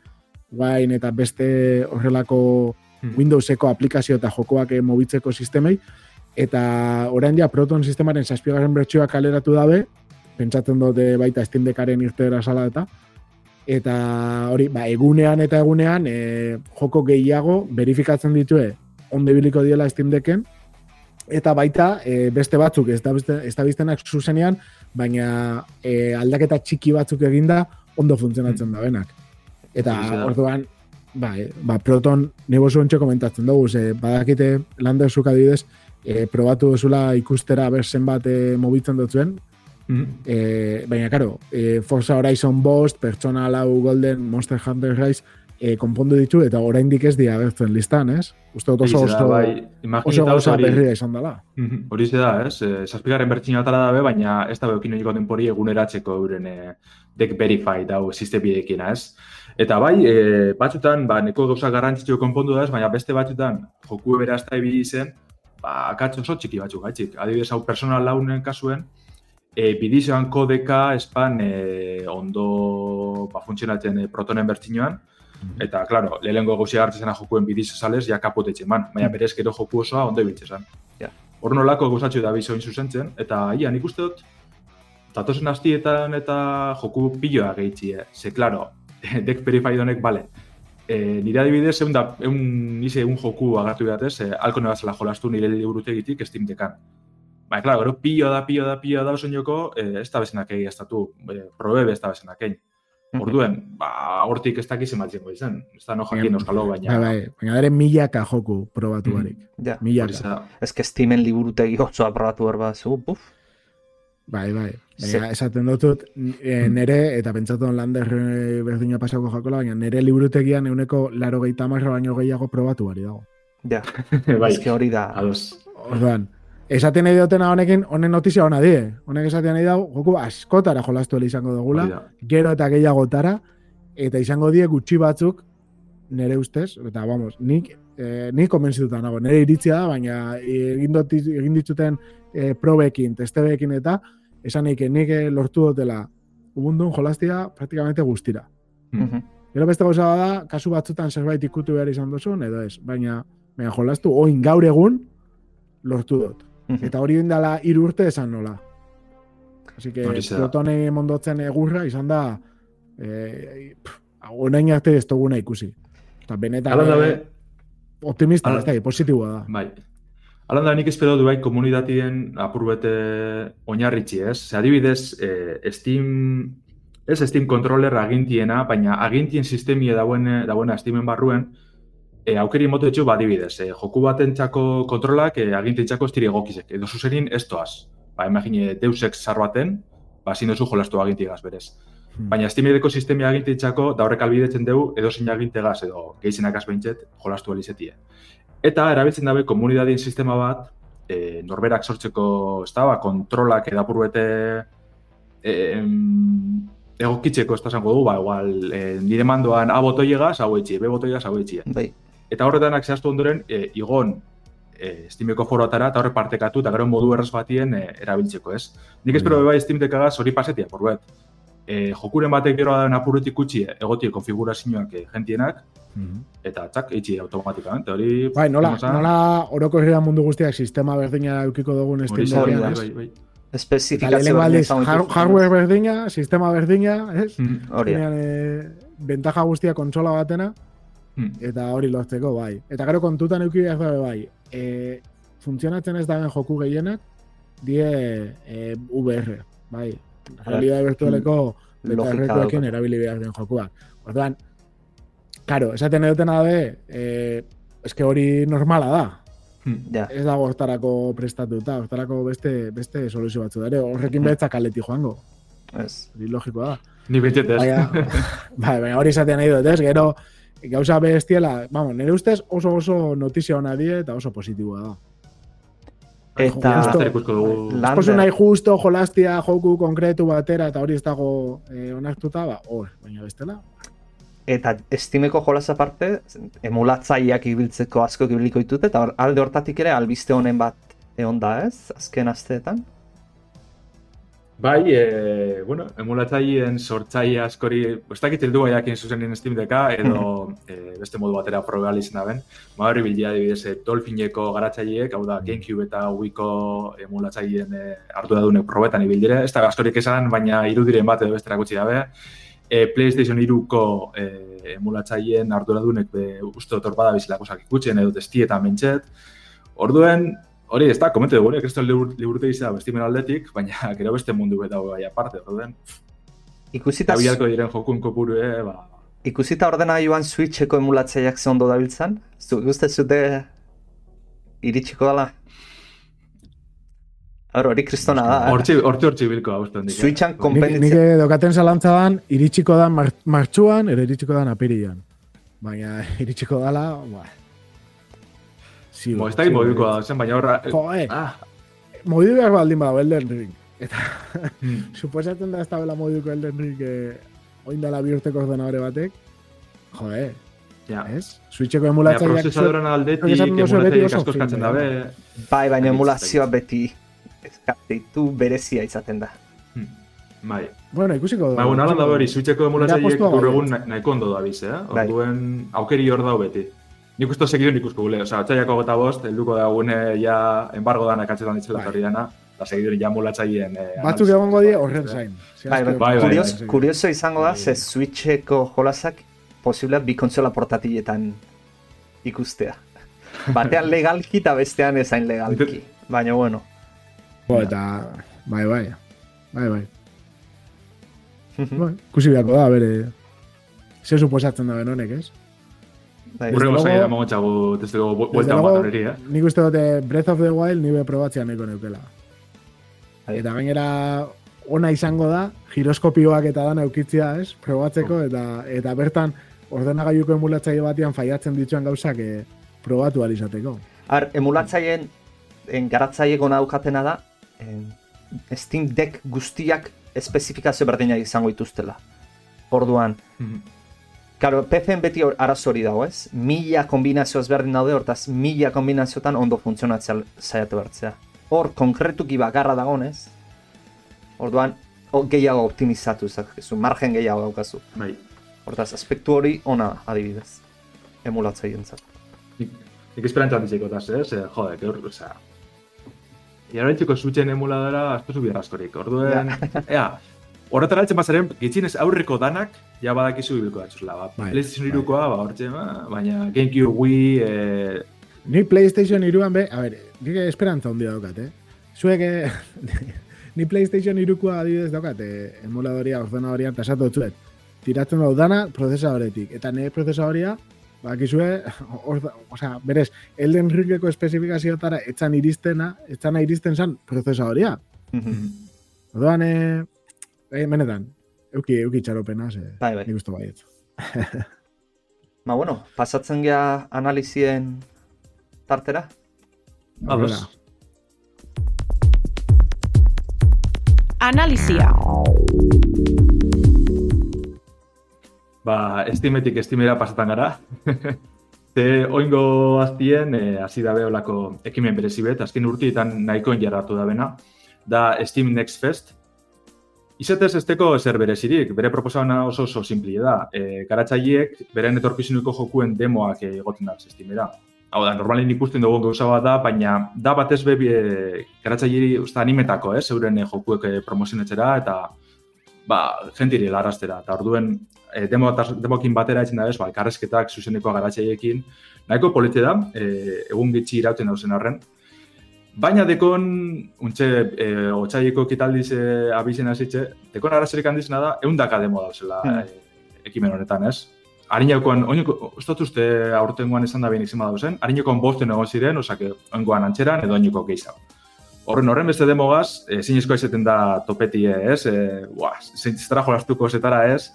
guain eta beste horrelako
Hmm.
Windowseko aplikazio eta jokoak eh, mobitzeko sistemei, eta orain ja Proton sistemaren zazpigarren bertsioa kaleratu dabe, pentsatzen dute baita Steam Deckaren irtera sala eta, eta hori, ba, egunean eta egunean e, joko gehiago verifikatzen ditue onde biliko diela Steam Decken, eta baita e, beste batzuk ez da, ez da biztenak zuzenean, baina e, aldaketa txiki batzuk eginda ondo funtzionatzen da benak. Eta orduan, bai, ba, Proton nebo zuen komentatzen dugu, ze badakite Landersuk adibidez, e, probatu duzula ikustera bersen bat e, mobitzen dutzuen,
Mhm.
e, baina, karo, e, Forza Horizon Bost, Persona Lau Golden, Monster Hunter Rise, e, konpondu ditu, eta oraindik ez dira agertzen listan, ez? Uste dut oso, oso,
bai,
oso gauza berria izan dela.
Mhm, hori ze da, ez? Eh, Zazpigarren bertxina atala dabe, baina ez da beokin egiko denpori eguneratzeko euren eh, deck verify dau sistemidekina, ez? Eta bai, e, batzutan, ba, neko gauza garrantzitsu konpondu da ez, baina beste batzutan, joku bera ez da ibili zen, ba, akatz oso txiki batzuk, gaitxik. Adibidez, hau personal launen kasuen, e, bidizioan kodeka espan e, ondo ba, funtzionatzen e, protonen bertxinoan, Eta, klaro, lehenengo gauzia hartzen jokuen bidizio sales, ja kapotetzen man. Baina berez gero joku osoa ondo ibiltzen zen.
Ja.
Hor nolako gauzatxo da bizoin zuzentzen, eta ia, nik uste dut, datozen hastietan eta joku piloa gehitzie. Ze, klaro, (laughs) deck verified honek, bale, e, nire adibidez, egun, da, egun, nize egun joku agartu behatez, e, alko nebazela jolastu nire liburutegitik Steam Deckan. Baina, klaro, gero pilo da, pilo da, pilo da, oso joko, e, ez da bezenak egin ez datu, e, probebe ez da bezenak egin. Orduen, ba, hortik ez dakiz ematzengo izan. Ez da no jakin euskalo,
Bai,
baina...
bai, baina dere milaka joku probatu
Mm.
barik.
Ja.
Hori
Milaka.
Ez que Steamen liburutegi otzoa probatu behar bat zu, buf.
Bai, bai. Baina esaten dutut, e, nere, eta pentsatu lander e, berdina pasako jakola, baina nere liburutegian euneko laro gehi baino gehiago probatu bari dago.
Ja, (laughs)
bai,
ez que hori da.
ados.
Orduan, esaten nahi dutena honekin, honen notizia hona die. Honek esaten nahi dago, joku askotara jolastu izango dugula, gero eta gehiagotara, eta izango die gutxi batzuk, nere ustez, eta vamos, nik, eh, nik konbentzituta nago, nire iritzia da, baina egin, dut, egin dituten eh, probekin, testebekin eta, esan nik, eh, lortu dutela ubundun jolastia praktikamente guztira.
Mhm.
Gero beste gauza da, kasu batzutan zerbait ikutu behar izan duzun, edo ez, baina, baina jolastu, oin gaur egun, lortu dut.
Mhm.
Eta hori indala urte esan nola. Así que. Plutone mondotzen egurra izan da eh, pff, orain arte ez duguna ikusi. Eta benetan
Hala da
eh,
be,
optimista,
Hala-
ez da, positiboa da.
bai. Hala da nik espero du bai komunitatien apurbete oinarritzi, ez? Ze adibidez, eh, Steam, ez Steam controller agintiena, baina agintien sistemie dauen, dauen Steamen barruen, e, aukeri moto etxu badibidez. E, joku batentzako kontrolak e, agintentzako ez dira egokizek. Edo zuzerin ez toaz. Ba, imagine, Deus Ex zar baten, ba, zin duzu jolastu agintigaz berez.
Hmm.
Baina Steameko sistemia agintentzako da horrek albidetzen dugu edo zein agintegaz edo gehizenak azbeintxet jolastu alizetie. Eta erabiltzen dabe komunidadien sistema bat e, norberak sortzeko, ez da, ba, kontrolak edapurruete e, em, egokitzeko, ez da du, ba, igual, e, nire mandoan A botoiegaz, hau etxie, B botoiegaz, hau etxie.
Bai,
Eta horretanak zehaztu ondoren, e, igon e, Steameko foroatara eta horre partekatu eta gero modu erraz batien e, erabiltzeko, ez? Nik espero
da.
bai Steam Deckagaz hori pasetia, porbet. E, jokuren batek gero da apurutik utzi egotie konfigurazioak e, gentienak,
Mhm.
eta txak, itxi automatikamente, hori...
Bai, nola,
Osa,
nola orokorrean mundu guztiak sistema berdina eukiko dugun Steam
bai,
ez?
bai, bai.
Eta
espezifikazio
aldiz, hardware berdina, sistema berdina, ez?
Mm,
Hori
eh, bentaja guztia kontsola batena,
mm.
eta hori lortzeko, bai. Eta gero kontutan euki behar dabe, bai. E, funtzionatzen ez daben joku gehienak, die e, VR, bai. Realidade virtualeko
Logika
betarrekoekin erabili behar den jokuak. Orduan, karo, esaten edutena da be, e, eske hori normala da.
Ja.
Ez dago hortarako prestatuta, hortarako beste beste soluzio batzu da ere, horrekin
Mhm.
betzak kaleti joango.
Ez.
Hori logikoa da.
Ni betet ez.
Baina, (laughs) bai, baina hori izaten nahi dut, ez? Gero, gauza bestiela, vamos, nire ustez oso oso notizia hona die eta oso positiboa da.
Eta
Justo. Esposu nahi justo jolastia joku konkretu batera eta hori ez dago eh, onartuta, ba, hor, baina bestela.
Eta estimeko jolas aparte, emulatzaileak ibiltzeko asko ibiliko ditut, eta hor- alde hortatik ere albiste honen bat egon da ez, azken asteetan.
Bai, e, bueno, emulatzaileen sortzaile askori, ez dakit heldu baiakin zuzenin Steam deka, edo (laughs) e, beste modu batera probal izan daben. Ma hori bildia adibidez, e, Dolphineko garatzaileek, hau da Gamecube eta Wiiko emulatzaileen e, arduradunek probetan ibildire. Ez da askorik esan, baina irudiren bat edo bestera gutxi dabe. E, PlayStation 3ko e, emulatzaileen arduradunek be, uste dut bada bizilakosak ikutzen edo testietan mentxet. Orduen, hori ez da, komente dugu, da liburute izan bestimen aldetik, baina (laughs) gero beste mundu eta bai aparte, orduen.
Ikusita,
Eta diren jokun kopuru, eh, ba,
ikusita ordenagailuan Switcheko emulatzaileak ze ondo dabiltzan, zu, uste zute iritsiko dela? Hor, hori kristona da. eh?
hortxe, hortxe hortxe bilko hau eh.
Switchan
Nik,
konpenditzen.
nik dokaten zalantza dan, iritsiko dan mar, martxuan, ero iritsiko dan apirian. Baina (laughs) iritsiko dala, ba. Ziur,
Bo, ez da
ziur.
moduko da, zen, baina horra...
Jo, eh,
Ah,
behar baldin badago Elden Ring. Eta
hmm. (laughs)
suposatzen da ez da bela moduko Elden Ring eh, oindala bi urteko ordenadore batek. Jo, eh,
ja.
ez? Switcheko emulatzaileak...
prozesadoran aldetik, emulatzaileak asko eskatzen dabe,
Bai, baina
Bai,
emulazioa beti eskateitu berezia izaten da.
hmm. bai.
Bueno, ikusiko
Ba, bueno, alan da hori, Switcheko emulatzaileek
postua
gaur
bai.
egun na- nahiko ondo da biz, eh?
Bai.
Orduen, aukeri hor dau beti. Nik uste segidun ikusko gule, osea, otxaiako gota bost, helduko da gune ja embargo dana katzetan ditzela
Bai.
torri dana, eta segidun ja emulatzaileen... Eh,
Batzuk egongo die horren zain.
Bai, bai,
bai, bai, bai.
kurioso izango da,
Bai.
ze Switcheko jolasak posible bi kontsola portatiletan ikustea. Batean legalki eta bestean ezain legalki. Baina bueno,
Jo, eta... Bai, bai. Bai, bai. (laughs) bai. Kusi beharko da, bere... Ze suposatzen da honek, ez?
Bai,
Urrengo saia mogotxagu, desde luego, buelta bat hori, eh?
nik uste dute Breath of the Wild nire probatzea neko neukela.
Bai.
Eta gainera ona izango da, giroskopioak eta dana eukitzia, ez? Probatzeko, eta eta bertan ordenagailuko emulatzaile batean faiatzen dituan gauzak eh, probatu ahal izateko.
Ar, emulatzaileen en, garatzaile gona daukatena da, en, Steam Deck guztiak espezifikazio berdinak izango dituztela. Orduan,
Mhm.
Karo, PC-en beti hor- arazo hori dago, ez? Mila kombinazio ezberdin daude, hortaz mila kombinaziotan ondo funtzionatzea saiatu bertzea. Hor, konkretuki bakarra dagonez, orduan, gehiago optimizatu zakezu, margen gehiago daukazu.
Bai.
Hortaz, aspektu hori ona adibidez, emulatzaileentzat.
Nik, nik esperantza ditzeko taz, ez? Eh, jode, que hor, osea... Iaraitzeko zutxen emuladora askozu bihar askorik. Orduen, ea, horretara altzen bazaren, gitzinez aurreko danak, ja badakizu ibilko datxuzela. Ba,
Bai,
PlayStation
bai.
2koa, ba, hortxe, ba, baina GameCube, Wii, eh,
Ni PlayStation iruan be, a ber, nik esperantza handia daukat, eh? Zuek, eh, (laughs) ni PlayStation irukoa adibidez daukat, eh, emuladoria, ordenadorian, tasatu dutzuet. Tiratzen dut dana prozesadoretik. Eta nire prozesadoria, bakizue, (laughs) osea, berez, Elden Ringeko espezifikazioetara etzan iristena, etzan iristen zan prozesadoria. (laughs) Orduan, eh, eh, benetan, euki, euki txaropena, ze,
Bai, bai.
nik uste baiet. (laughs)
Ba, bueno, pasatzen gea analizien tartera.
ados.
Analizia.
Ba, estimetik estimera pasatan gara. (laughs) Ze oingo aztien, eh, hasi dabe olako ekimen berezi bet, azken urtietan nahikoen jarratu da bena, da Steam Next Fest. Izatez esteko zer berezirik, bere proposabana oso oso simpli da. E, garatzaileek beren etorkizuneko jokuen demoak egoten da Steamera. Hau da, normalin ikusten dugun gauza bat da, baina da batez be e, garatzaileri usta animetako, eh, zeuren eh, jokuek eh, promozionetzera eta ba, jentiri larrastera. Eta orduen, e, demo, demokin batera etzen da bez, ba, elkarrezketak zuzeneko garatzaiekin. Nahiko polite da, e, egun gitxi irauten dauzen arren. Baina dekon, untxe, e, otxaileko kitaldiz e, abizen hasitxe, dekon arazerik handizena da, eundaka demo dauzela
Hmm.
e, ekimen honetan, ez? Harinekoan, oineko, uste dut uste aurtengoan izan da behin izan badauzen, harinekoan bosten egon ziren, osake, oingoan antxeran edo oineko gehiago. Horren, horren beste demogaz, e, zinezkoa izaten da topetie, ez? E, buah, zintzitara jolastuko zetara, ez?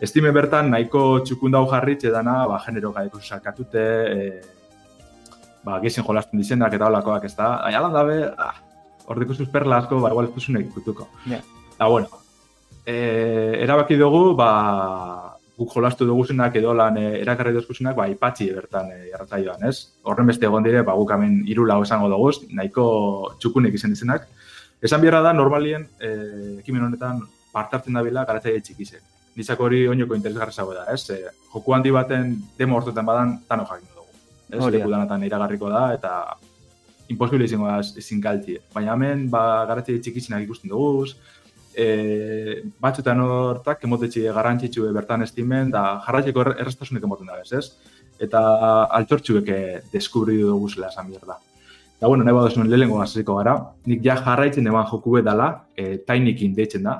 Estime bertan nahiko txukundau jarritxe dana, ba, genero gaiko sakatute, e, ba, gizien jolasten dizenak eta holakoak, ez da? Baina lan dabe, ah, hor dikuzuz perla asko, ba, igual ez duzunek ikutuko.
Ja.
Da, bueno, e, erabaki dugu, ba, guk jolastu duguzenak edo lan e, erakarri duzkuzenak, ba, ipatxi bertan e, erratzaioan, ez? Horren beste egon dire, ba, guk hemen hiru lau esango dugu, nahiko txukunek izan dizenak. Esan biharra da, normalien, e, ekimen honetan parte hartzen dabila garatzaile txikizek. Nitzak hori oinoko interesgarrizago da, ez? E, joku handi baten demo hortetan badan, tano jakin. Ez, leku danatan iragarriko da, eta imposible izango da ezin galtie. Baina hemen, ba, garatzaile txikizinak ikusten dugu, e, batzutan hortak emotetxe garrantzitsu bertan estimen, da jarratzeko er, errastasunek emoten da ez? Eta altxortxuek eh, deskubri dugu zela esan da. Da, bueno, nahi badozuen lehenko gaziko gara, nik ja jarraitzen eman joku dela, e, tainikin deitzen da.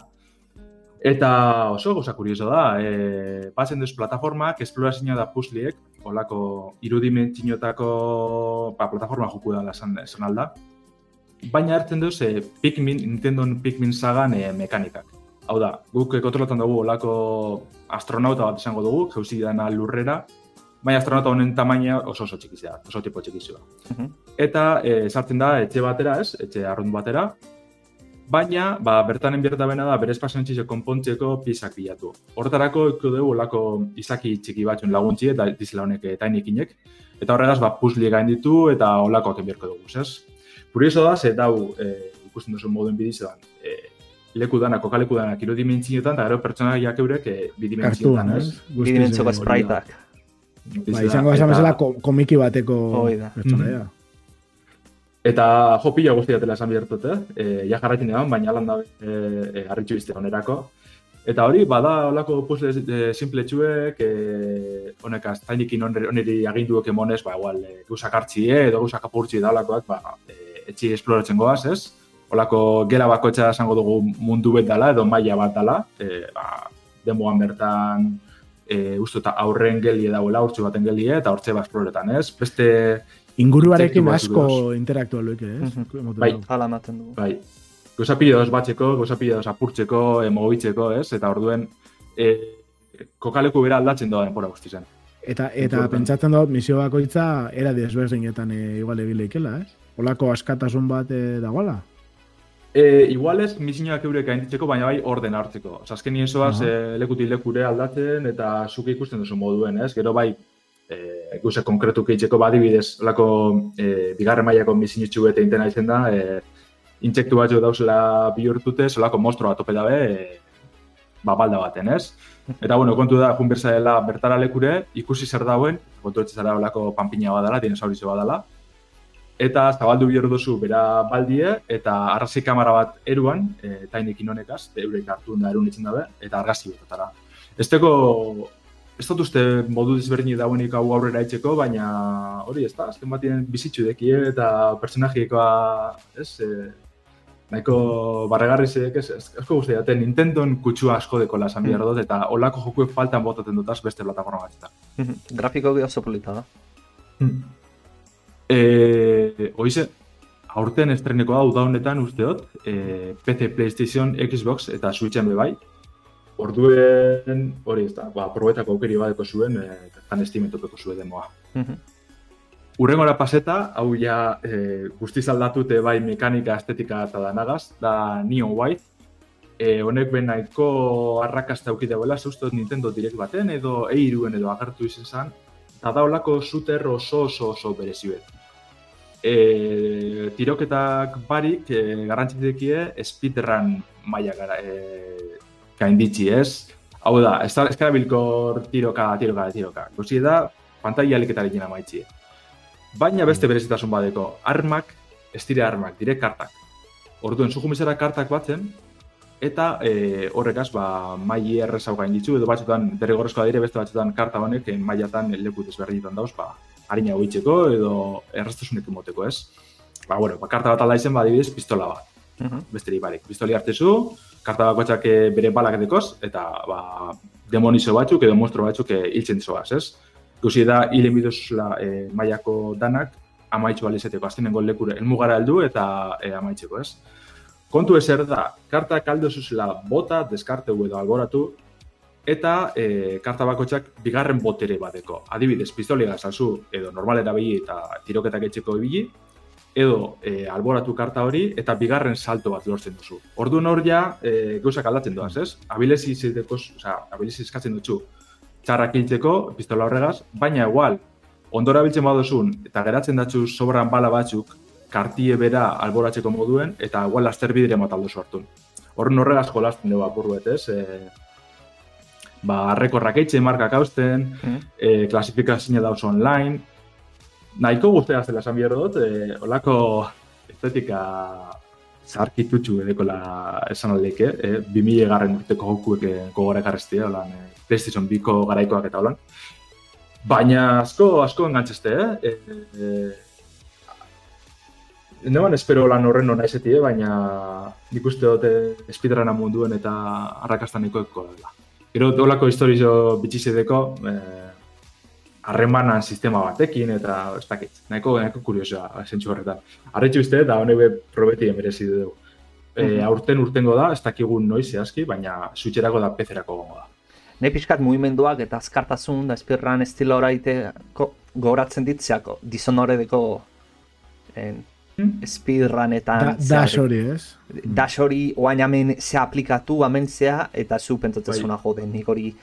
Eta oso goza kurioso da, e, batzen duz plataformak, esplorazioa da puzliek, olako irudimentzinotako ba, plataforma joku dela esan, esan alda. Baina hartzen duz e, Pikmin, Nintendo Pikmin sagan e, mekanikak. Hau da, guk kontrolatan dugu olako astronauta bat esango dugu, jauzi dana lurrera, baina astronauta honen tamaina oso oso txikizia, oso tipo txikizua.
Mhm.
Eta e, sartzen da etxe batera, ez, etxe arrunt batera, baina ba, bertanen berta bena da bere espaziontxizio konpontzeko piezak bilatu. Horretarako eko dugu olako izaki txiki batzun laguntzi eta dizela honek eta inikinek. Eta horregaz, ba, puzli gain ditu eta olakoak enbierko dugu, ez? Kurioso da, ze dau e, ikusten duzu moduen bidizean, e, leku danak, kokaleku danak irudimentzioetan, eta gero pertsonaiak eurek e, bidimentzioetan, ez?
eh,
spriteak.
Ba, izango esan bezala ko- komiki bateko
Hoi da.
pertsonaia.
Eta jo pila guztiatela esan bihartut, eh? E, ja jarraitzen egon, baina alan da e, e, harritxu izte onerako. Eta hori, bada olako puzzle e, simple txuek, e, honek aztainikin oneri aginduek emonez, ba, igual, e, gauzak hartxie edo gauzak apurtxi da olakoak, ba, e, etxi esploratzen goaz, ez? Olako gela bakotxa esango dugu mundu bet dala, edo maila bat dala, e, ba, denboan bertan, e, uste eta aurren gelie dagoela, urtsu baten gelie, eta hortze ba esploretan, ez? Beste,
Inguruarekin asko
batzuk
intelektual luke, ez?
Mhm.
Emoten
Bai.
dau.
Hala ematen dugu.
Bai. Gauza pila doz batzeko, gauza pila doz apurtzeko, e, mogitzeko, ez? Eta orduen, e, kokaleku bera aldatzen doa denpora guzti zen.
Eta, eta pentsatzen dut misio bakoitza era desberdinetan e, igual ebileikela, ez? Olako askatasun bat e, dagoela?
E, igual ez, misioak eurek gainditzeko, baina bai orden hartzeko. Osa, azken nien zoaz,
Aha.
e, lekutik lekure aldatzen eta zuke ikusten duzu moduen, ez? Gero bai, e, gauza konkretu keitzeko badibidez, olako e, bigarren mailako misinitxu eta intena izen da, e, intsektu batzu dauzela bihurtute, solako monstro bat tope dabe, e, ba, balda baten, ez? Eta, bueno, kontu da, jun dela bertara lekure, ikusi zer dauen, kontu etxe zara olako panpina badala, dinosaurizio badala, eta zabaldu bihur duzu bera baldie, eta arrazi kamera bat eruan, e, tainekin honekaz, eurek hartu da erun itzen dabe, eta argazki betotara. Ez teko, ez dut uste modu desberdinik dauenik hau aurrera itzeko, baina hori ez da, azken batien bizitzu dekie eta personajikoa, ez, e, nahiko barregarrizek, ez, ez, asko guzti daten, Nintendon kutsua asko dekola esan behar dut, eta olako jokuek faltan botaten dutaz beste plataforma batzutan.
Mhm. Grafiko oso polita da.
E, oize, aurten estreneko da uda honetan usteot, e, PC, PlayStation, Xbox eta Switchen be bai. Orduen, hori ez da, ba, probetako aukeri badeko zuen, e, tan estimetopeko zuen demoa.
Mhm.
Urrengora paseta, hau ja e, guztiz aldatute bai mekanika, estetika eta danagaz, da Neon White. E, honek ben nahiko arrakasta auki dagoela, zeustot Nintendo Direct baten, edo eiruen edo agertu izan zen, eta da olako shooter oso oso oso berezi. E, tiroketak barik e, garrantzitekie speedrun maila gara, e, gainditzi ez. Hau da, ez da eskarabilkor tiroka, tiroka, tiroka. Guzi da, pantalla aliketarekin amaitzi. Baina beste berezitasun badeko, armak, ez dire armak, dire kartak. Orduen, zujumizera kartak batzen, eta e, horrekaz, ba, maili errezau gainditzu, edo batzutan derrigorrezkoa dire, beste batzutan karta honek, eh, mailatan leku desberdinetan dauz, ba, harina hoitzeko edo errastasunek emoteko, ez? ba, bueno, ba, karta bat alda izen, ba, adibidez, pistola bat.
Mhm.
Besterik barik, pistoli hartezu, karta bakoitzak bere balak dekoz, eta ba, demonizo batzuk edo monstro batzuk eh, hiltzen zoaz, ez? Ikusi da, hilen bidozula eh, mailako danak, amaitxu alizeteko, azkenengo lekure, elmugara heldu eta eh, amaitzeko, ez? Kontu ezer da, karta kaldo zuzela bota, deskarteu edo alboratu, eta e, karta bakoitzak bigarren botere badeko. Adibidez, pistolia salzu edo normalera bili eta tiroketak etxeko ibili, edo e, alboratu karta hori eta bigarren salto bat lortzen duzu. Orduan hor ja, e, gauzak aldatzen doaz, ez? Abilezi zideko, osea, abilezi eskatzen dutzu txarrak hiltzeko, pistola horregaz, baina igual, ondora biltzen badozun, eta geratzen datzu sobran bala batzuk, kartie bera alboratzeko moduen, eta igual laster bidire mataldu sortun. Horren horregaz jolasten dugu apurruet, ez? E, ba, rekorrak eitxe, markak hausten,
Mhm.
e, klasifikazioa dauz online, nahiko guztia zela esan behar dut, e, olako estetika zarkitutxu edekola esan aldeke, e, 2000 garren urteko jokuek e, gogora ekarreztia, holan, e, PlayStation biko garaikoak eta holan. Baina asko, asko engantzeste, eh? E, e, Neban espero lan horren hona izetie, baina nik uste dute speedruna munduen eta arrakastan ekoeko dela. Gero, dolako historizo bitxizedeko, eh, harremanan sistema batekin eta ez dakit, nahiko, nahiko kuriosoa zentsu horretan. Arretxu uste eta honek be probeti merezi dugu. E,
Mhm.
aurten urtengo da, ez dakigun noiz zehazki, baina switcherako da pezerako gongo da.
Ne pixkat mugimenduak eta azkartasun da espirran estilo horaite gogoratzen ditzeako, disonoredeko en,
Hmm?
speedrunetan
Da, dash hori, ez?
dash hori oain hemen ze aplikatu hemen zea eta zu pentsatzen
Bai.
zuna jode nik hori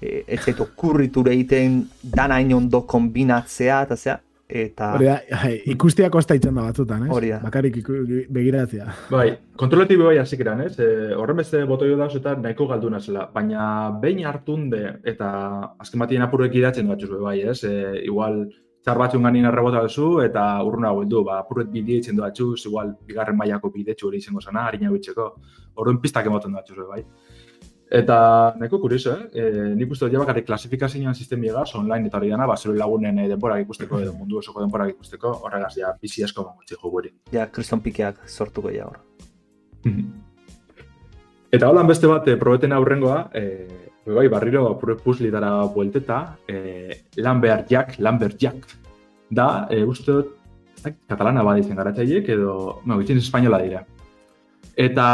e, ez zaitu kurriture egiten dana hain ondo kombinatzea eta zea eta
Hori da, ai, ikustia kosta itzen da batzutan, ez?
Hori da.
Bakarrik iku- begiratzea.
Bai, kontrolatibo bai hasik eran, ez? E, horren beste botoio da eta nahiko galduna zela. Baina behin hartunde eta azken batien apurrek idatzen batzu bai, ez? E, igual txar batzun ganin errebota duzu eta urruna du, ba, apurret bide itzen duatzu, igual bigarren mailako bidetxu hori izango zana, harina bitzeko. Orduan pistak emoten duatzu bai. Eta nahiko kurioso, eh? E, nik uste dut bakarrik klasifikazioan sistemiegaz, online eta hori dana, ba, zure lagunen e, denborak ikusteko edo mundu osoko denborak ikusteko, horregaz ja bizi asko mangutzi jogu hori.
ja kriston pikeak sortuko ja hor.
Eta holan beste bat, e, probeten aurrengoa, e, bai, barriro apure puslitara buelteta, e, Lambert Jack, Lambert Jack, da, e, uste dut, katalana bada izan garatzaiek, edo, no, itxin espainola dira. Eta,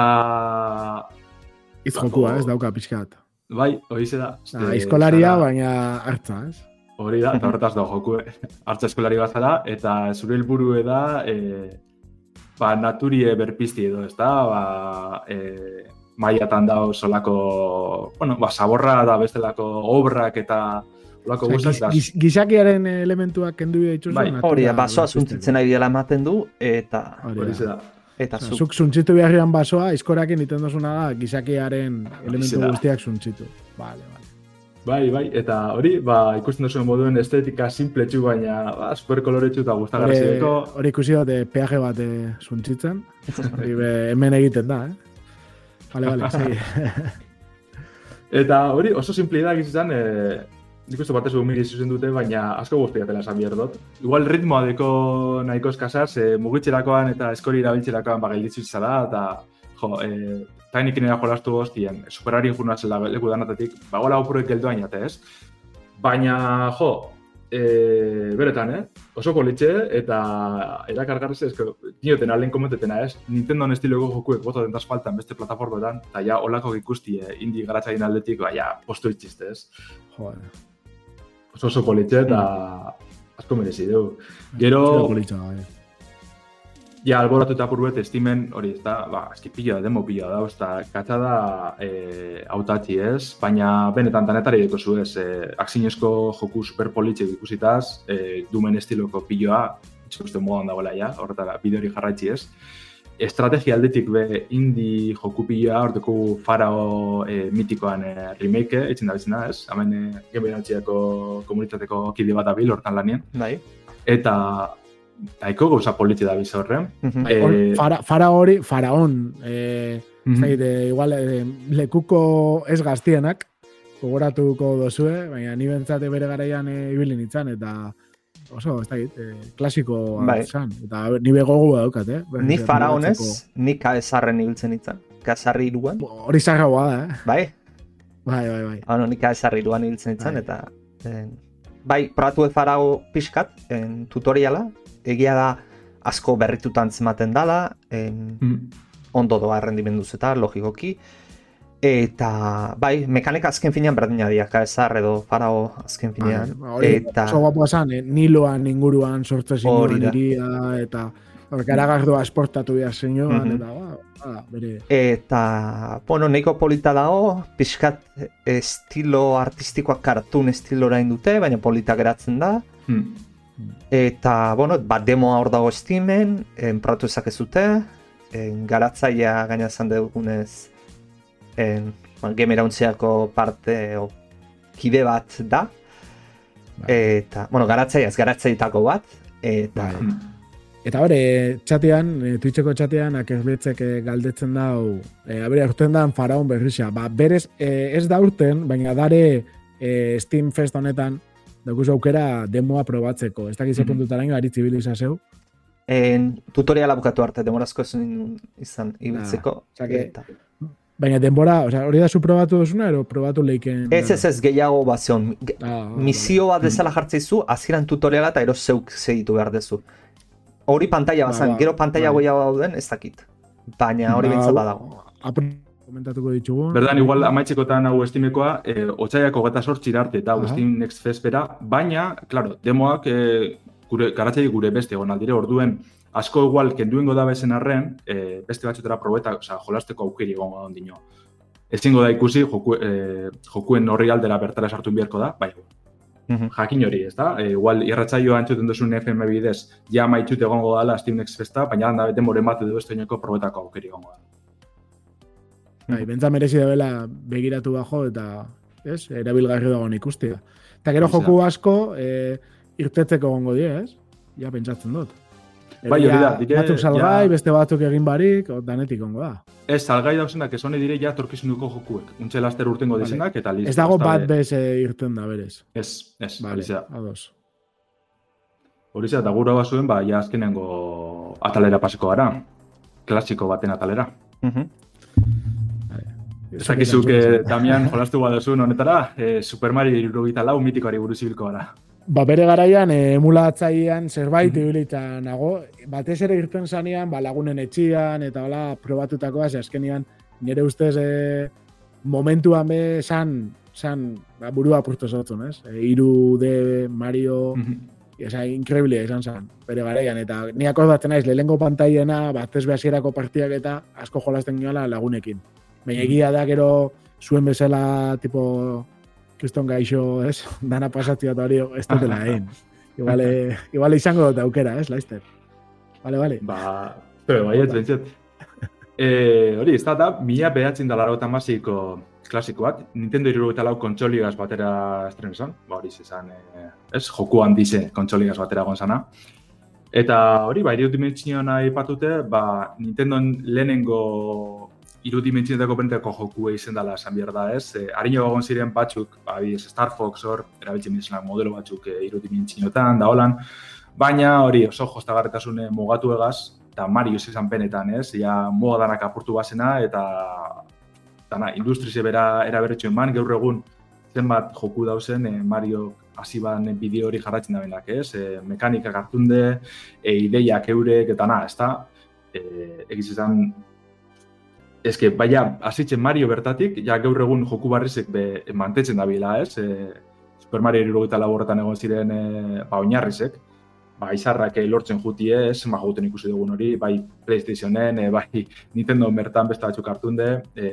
Jokua, ez dauka pixkat.
bai, hori da.
Ah,
e,
Aizkolaria,
zara-
baina hartza, ez?
Hori da, eta horretaz da joku, hartza eskolari bat zara, eta zure helburue da, e, ba, naturie berpizti edo, ez da, ba, e, maiatan da solako, bueno, ba, saborra da bestelako obrak eta olako
Osea,
guztak da.
giz- giz- gizakiaren elementuak kendu dituzu.
Bai,
natura
Hori da, basoa zuntzitzen ari dela ematen du eta
Hori da.
Eta
Osea,
zu.
Zuk zuntzitu beharrian basoa, izkorakin iten dozuna da, gizakiaren elementu guztiak zuntzitu. Vale, vale.
Bai, bai, eta hori, ba, ikusten duzuen moduen estetika simpletxu, baina ba, super koloretsu eta
Hori,
gustagarrizeko.
hori ikusi dut, eh, peaje bat eh, zuntzitzen. Hori be, hemen egiten da, eh? Vale, vale, (laughs) segi.
Eta hori oso simple da gizizan, e, nik uste batez umiri zuzen dute, baina asko guztiatela esan behar dut. Igual ritmoa deko nahiko eskasaz, e, mugitzerakoan eta eskori erabiltzerakoan ba, gelditzu zara, eta jo, e, tainik nera jolastu hostien, superari jurnatzen leku danatatik, ba, gola opurek ainate, ez? Baina, jo, e, beretan, eh? Oso politxe eta erakargarrez ez, dioten alen komentetena ez, Nintendo estiloko jokuek bota den faltan beste plataformetan, eta ja olako ikusti eh, indi garatzain aldetik, ba, ja, postu itxiste ez.
Joder.
Oso oso politxe eta asko merezi du. Gero,
bai.
ja, alboratu eta purbet estimen, hori ez da, ba, eski pila, demo pila da, eta katza da e, autatzi ez, baina benetan danetari deko zu ez, e, aksinezko joku super politxe ikusitaz, e, dumen estiloko piloa, itxusten modan dagoela ja, horretara, bideo hori jarraitzi ez. Estrategia aldetik be indie joku piloa, horteko farao e, mitikoan e, remake, etxen da bizena ez, hemen e, gemerantzia,ko komunitateko kide bat abil, hortan lanien,
Bai.
eta Taiko gauza politxe da biz horren.
Mhm.
Eh,
Hor, fara, fara hori, faraon, eh,
Mhm.
ez dakit, eh, igual eh, lekuko ez gaztienak, gogoratuko dozue, baina ni bentsate bere garaian eh, ibili nintzen, eta oso, ez da git, eh, klasiko
Bai.
zan. Eta ni begogu daukat, eh?
Ni faraonez, ni kaesarren ibiltzen nintzen. Kaesarri iruan,
Hori zarragoa da, eh?
bai?
Bai, bai, bai.
Ano, ni kaesarri iruan ibiltzen nintzen,
Bai.
eta... En, bai, probatu farao pixkat, en, tutoriala, egia da asko berritutan zematen dala, en,
Mm.
ondo doa rendimenduz eta logikoki, eta bai, mekanika azken finean berdina dira, kaesar edo farao azken finean,
hori
eta...
oso guapoa zan, eh? Niloan inguruan sortze
da.
iria, eta hor, garagardoa esportatu behar zinuan,
Mhm.
eta ba, ba, bere...
Eta, bueno, nahiko polita dago, pixkat estilo artistikoak kartun estilora dute, baina polita geratzen da.
Mm.
Eta, bueno, bat demoa hor dago Steamen, en, probatu ezakezute, en, garatzaia gaina esan dugunez, en, bueno, game irauntziako parte o, kide bat da.
Bai.
Eta, bueno, garatzaia ez garatzaietako bat. Eta,
Bai. Eta hori, txatean, e, Twitcheko txatean, akerbetzek e, galdetzen dau, e, abere urten dan faraon berrixa. Ba, berez, e, ez da urten, baina dare e, Steam Fest honetan, daukuz aukera demoa probatzeko. Ez dakiz
Mhm.
puntutaraino, aritzi bilizazeu.
en, tutoriala bukatu arte, demorazko ezin izan ibiltzeko. eta,
Baina denbora, osea, hori da zu probatu duzuna, ero probatu leiken...
Ez ez ez gehiago bazion. Ge-
Ah,
Misio bat bezala jartzeizu, hasieran tutoriala eta ero zeuk segitu behar dezu. Hori pantalla
Ba,
bazan,
ba,
gero pantalla
bai.
gehiago dauden, ez dakit. Baina hori
Ba,
bintzat badago.
komentatuko ditugu.
Berdan, igual amaitzekotan hau estimekoa, e, otxaiako gata sortxira arte eta hau
Aha.
Steam Next Fest bera, baina, claro, demoak e, gure, garatzei gure beste egon aldire, orduen asko igual kenduengo da bezen arren, e, beste batzutera probeta, osea, jolasteko aukeri egongo da ondino. Ezingo da ikusi, joku, e, jokuen horri aldera bertara sartu beharko da, bai,
Mhm.
jakin hori, ez da? E, igual, irratzaioa entzuten duzun FM bidez, ja maitut egongo dela Steam Next Festa, baina handa bete moren bat edo estoineko probetako aukeri egongo da.
Bai, bentsa merezi dela begiratu bajo eta ez, erabilgarri dagoen ikustia. Eta gero
da.
joku asko e, irtetzeko gongo die, ez? Ja pentsatzen dut.
Bai, hori da, dire,
batzuk salgai,
ja-
beste batzuk egin barik, o, danetik ongo da.
Ez, salgai dauzenak, ez hone dire ja torkizunuko jokuek. Untxe laster urtengo
Vale.
dizenak, eta listo.
Ez dago bat bez e, irten da berez.
Ez, ez,
Vale,
hori da.
ados.
Hori da, eta gura bazuen, ba, ja azkenengo atalera paseko gara. Klasiko baten atalera.
Mhm.
Ez dakizuk, eh, Damian, jolastu baduzun honetara, eh, Super Mario irurogeita lau mitikoari buruz ibilko gara.
Ba, bere garaian, e, emulatzailean zerbait
Mhm.
ibilita nago. Batez ere irten zanean, ba, lagunen etxian, eta hola, probatutakoa, ze azkenian, nire ustez, e, momentuan be, san, san, ba, burua purtu zotzun, ez? E, iru de Mario, Esa, increíble izan zen, bere garaian, eta ni akordatzen naiz, lehengo pantaiena, batez behasierako partiak eta asko jolasten giola lagunekin. Baina egia da gero zuen bezala, tipo, kriston gaixo, ez? Dana pasatzea eta hori ez dutela egin. Igual, eh, igual izango dut aukera, ez, Laizter? Vale, vale.
Ba, pero bai, ez bentzet. E, hori, ez da, da, mila behatzen da laro masiko klasikoak, Nintendo irurogeita lau kontsoligaz batera estren esan, ba hori zezan, e, ez, joku handize kontsoligaz batera gonzana. Eta hori, ba, irudimentsioan aipatute, ba, Nintendo lehenengo irudimentsionetako benteko joku izen dela esan behar da, ez? E, Arino egon ziren batzuk, ba, bidez, Star Fox hor, erabiltzen bizena modelo batzuk e, irudimentsioetan, da holan, baina hori oso jostagarretasune mugatu egaz, eta Mario izan penetan, ez? Ja, moda danak apurtu bazena, eta dana, industrize bera eraberretxo eman, gaur egun zenbat joku dauzen e, Mario hasi ban bideo hori jarratzen da benak, ez? E, mekanikak hartunde, e, ideiak eurek, eta na, ez da, e, egiz eske, baina, hasitzen Mario bertatik, ja gaur egun joku barrizek be, mantetzen da bila, ez? E, Super Mario irurogeita lau horretan egon ziren e, ba, oinarrizek, ba, izarrak eh, lortzen juti ez, ma jouten ikusi dugun hori, bai Playstationen, e, bai Nintendo bertan beste batzuk hartunde, e,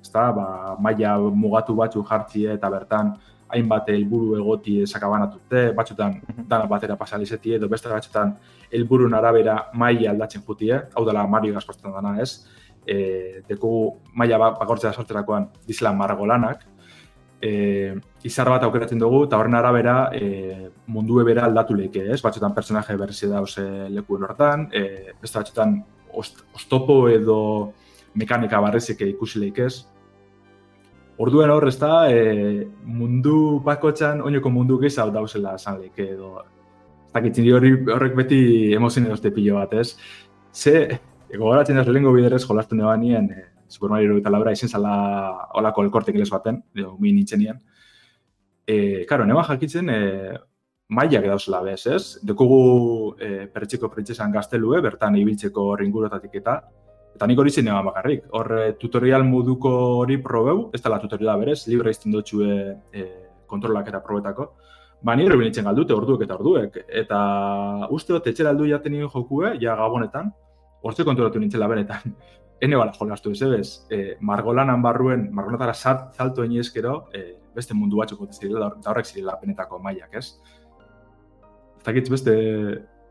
ez da, ba, maila mugatu batzuk jartzie eta bertan hainbat helburu egoti sakabanatute, batzutan dana batera pasalizetie, edo beste batzutan helburun arabera maila aldatzen jutie, hau dela Mario gasportzen dana ez, e, deku maila ba- bakortzea sortzerakoan dizela margolanak, e, izar bat aukeratzen dugu, eta horren arabera e, mundue bera aldatu leke, ez? Batzutan personaje berrizi dauz e, lekuen hortan, e, beste batzutan ost, ostopo edo mekanika barrezik ikusi leik ez. Orduen hor, ez da, e, mundu bakotxan, oinoko mundu gehiago dauzela esan leke edo ez dakit, niri horri, horrek beti emozien edoste pilo bat, ez? Ze, gogoratzen ez lehenko biderez jolastu neba nien, e, Super Mario eta Laura izen zala olako elkortek les baten, edo mi nintzen nien. E, karo, neba jakitzen, e, mailak dauzela bez, ez? Dekugu e, pertsiko printzesan gaztelue, bertan ibiltzeko ringurotatik eta, eta nik hori zen bakarrik. Hor, tutorial moduko hori probeu, ez dela tutoriala berez, libre izten dutxue e, kontrolak eta probetako. Ba, nire binitzen galdute orduek eta orduek. Eta uste dut, etxera aldu jaten nien ja gabonetan, hortze kontrolatu nintzen benetan. (laughs) Hene bala jolastu ez ebez, e, margolanan barruen, margolanatara sart, salto eskero, e, beste mundu batzuk zirela, da horrek zirela penetako mailak, ez? Zakitz beste,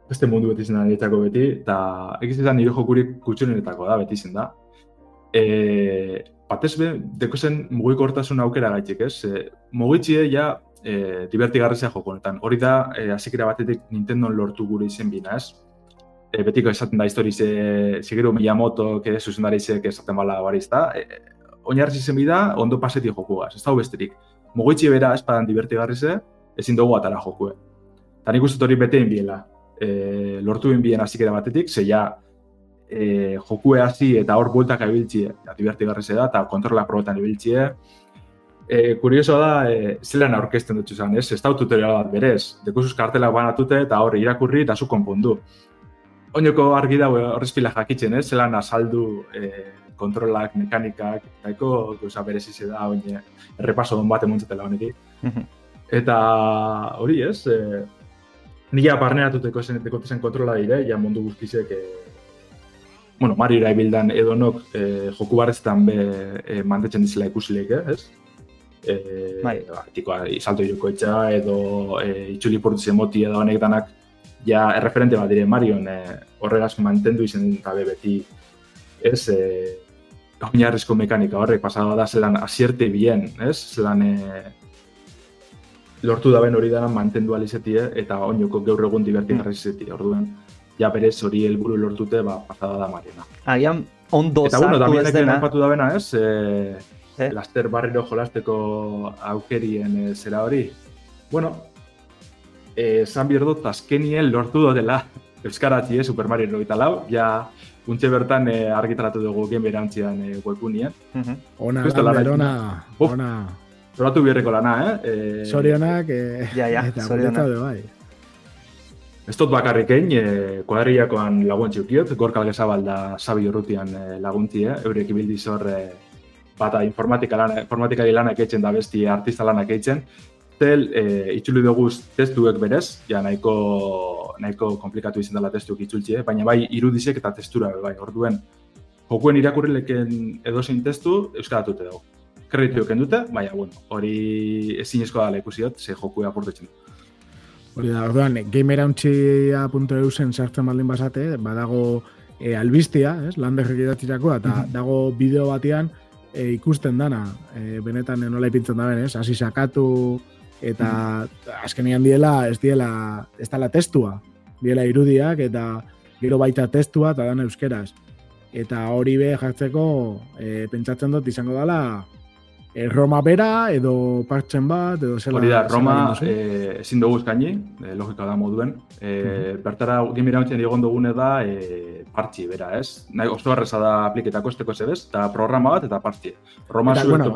beste mundu beti zen niretzako beti, eta egiz izan nire jokurik kutxunenetako da, beti zen da. E, batez be, deko zen mugikortasun aukera gaitik, ez? E, mugitxie ja e, divertigarrizea joko honetan. Hori da, e, batetik Nintendo lortu gure izen bina, ez? E, betiko esaten da histori ze Shigeru Miyamoto ke zuzendari ze ke esaten bala bariz da e, oinarri zen bida ondo paseti jokuaz ez da besterik. Mugoitzi bera espadan divertigarri ze ezin dugu atara jokue. Ta nik uste hori betein biela. E, lortu bien hasikera batetik ze ja e, jokue hasi eta hor bueltak ibiltzi eta divertigarri ze da eta kontrola probetan ibiltzi E, kurioso da, e, zelan aurkezten dut zuzan, ez? Ez da tutorial bat berez. Dekusuz kartela banatute eta hor irakurri eta zu konpondu oinoko argi dago horrezpila jakitzen, ez? Zelan azaldu e, kontrolak, mekanikak, daiko gauza berezize da, oine, errepaso don bat emuntzatela honetik. Mhm. Eta hori ez, e, nila barneatuteko zen, zen kontrola dire, ja mundu guztizek, e, bueno, Mario bildan edo nok e, joku barrezetan be e, mantetzen dizela ikusileik, eh, ez? E, bai. Ba, tikoa, salto joko etxa, edo e, itxuli portu moti edo honek danak ja erreferente bat dire Marion eh, horregaz mantendu izen gabe beti ez eh, oinarrizko mekanika horrek pasada da zelan asierte bien, ez? Zelan eh, lortu da ben hori dara mantendu alizetie eta oinoko gaur egun divertigarri izetie, orduan ja berez hori helburu lortute ba, pasada da Mariona.
Agian ondo
eta, bueno, sartu ez dena. Eta bueno, da bena, ez? Eh, eh? Laster barriro jolasteko aukerien eh, zera hori. Bueno, esan behar dut azkenien lortu dela Euskaratzi, eh, Super Mario 94, ja untxe bertan eh, argitaratu dugu gen berantzian eh, webunien.
Ona, Lander, ona, ona.
Zoratu biherreko lana, eh?
eh Sorionak, eh,
ja, ja,
eta sorionak. bai.
Ez dut bakarrik egin, eh, kuadriakoan laguntzi ukiot, gorkal gezabal da sabi urrutian eh, laguntzi, eh? eurek ibildiz hor eh, bata informatika lan, informatikari lanak eitzen da besti artista lanak eitzen, tel e, itzuli dugu testuek berez, ja nahiko nahiko komplikatu izan dela testuek itzultzi, eh? baina bai irudizek eta testura bai, orduen jokuen irakurrileken edozein testu euskaratute dugu. Kreditu dute, baina bueno, hori ezin eskoa dela ikusiot, ze joku apurtetzen du.
Hori da, orduan, gamerauntxia.eu zen sartzen baldin basate, badago e, albistia, ez, landerrek idatzirako, eta mm -hmm. dago bideo batean e, ikusten dana, e, benetan nola ipintzen da ben, ez, hasi sakatu, eta azkenean diela ez diela ez dela testua. Diela irudiak eta gero baita testua eta dan euskeraz. Eta hori be jartzeko e, pentsatzen dut izango dela e, Roma bera edo partzen bat edo zela
hori da Roma e, ezin dugu eskaini e, logika da moduen. E, mm -hmm. bertara gimira hontzen egon dugune da e, partzi bera ez? Nahi oso arreza da apliketako esteko zebez eta programa bat eta partzi. Roma eta, bueno,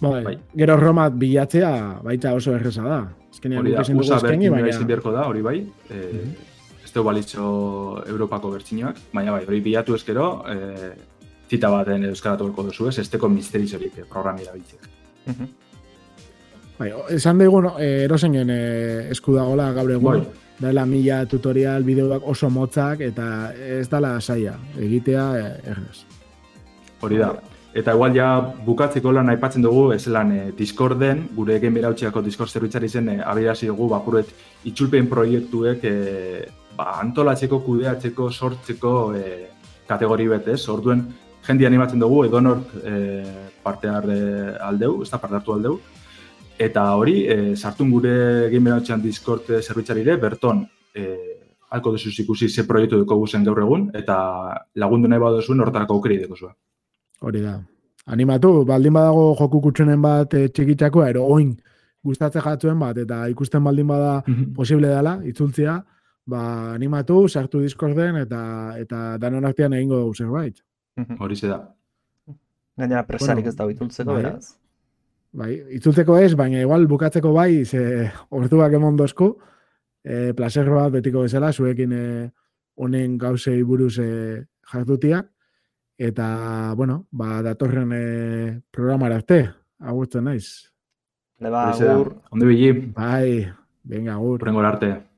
Bai. bai. Gero Roma bilatzea baita oso erresa da.
Ezkenean hori da, usa berkin baina... beharko da, hori bai. E, mm -hmm. Ez dugu balitzo Europako bertxinoak, baina bai, hori bilatu ezkero, e, zita baten euskaratu berko duzu ez, ez teko misteriz hori programi da bitzek. Mm -hmm.
Bai, esan dugu no, e, erosengen e, eskudagola gaur egun, bai. daela mila tutorial bideoak oso motzak eta ez dala saia, egitea errez.
Hori da, Eta igual ja bukatzeko lan aipatzen dugu, ez lan e, Discorden, gure egen berautxeako Discord zerbitzari zen, e, abirazi dugu, bakuret, itxulpen proiektuek e, ba, antolatzeko, kudeatzeko, sortzeko e, kategori betez. Orduen, jendi animatzen dugu, edonork e, parte aldeu, ez da parte hartu aldeu. Eta hori, e, sartun gure egen berautxean Discord zerbitzari ere, berton, e, alko dezuz ikusi ze proiektu duko guzen gaur egun, eta lagundu nahi badozuen hortarako aukeri duko.
Hori da. Animatu, baldin badago joku kutsunen bat e, txikitzakoa, ero oin gustatzen jatzuen bat, eta ikusten baldin bada
Mhm.
posible dela, itzultzia, ba, animatu, sartu Discorden, eta eta danon artean egingo dugu zerbait.
Horixe da.
Gainera presarik
Bueno,
ez dago itzultzeko,
bai.
beraz.
Bai, itzultzeko ez, baina igual bukatzeko bai, ze orduak emon dozku, e, placer bat betiko bezala, zuekin e, honen gauzei buruz e, jartutia, eta, bueno, ba, datorren e, programara arte, agurtzen naiz.
Da.
agur.
Ondo bili,
Bai, venga, agur.
horrengora arte.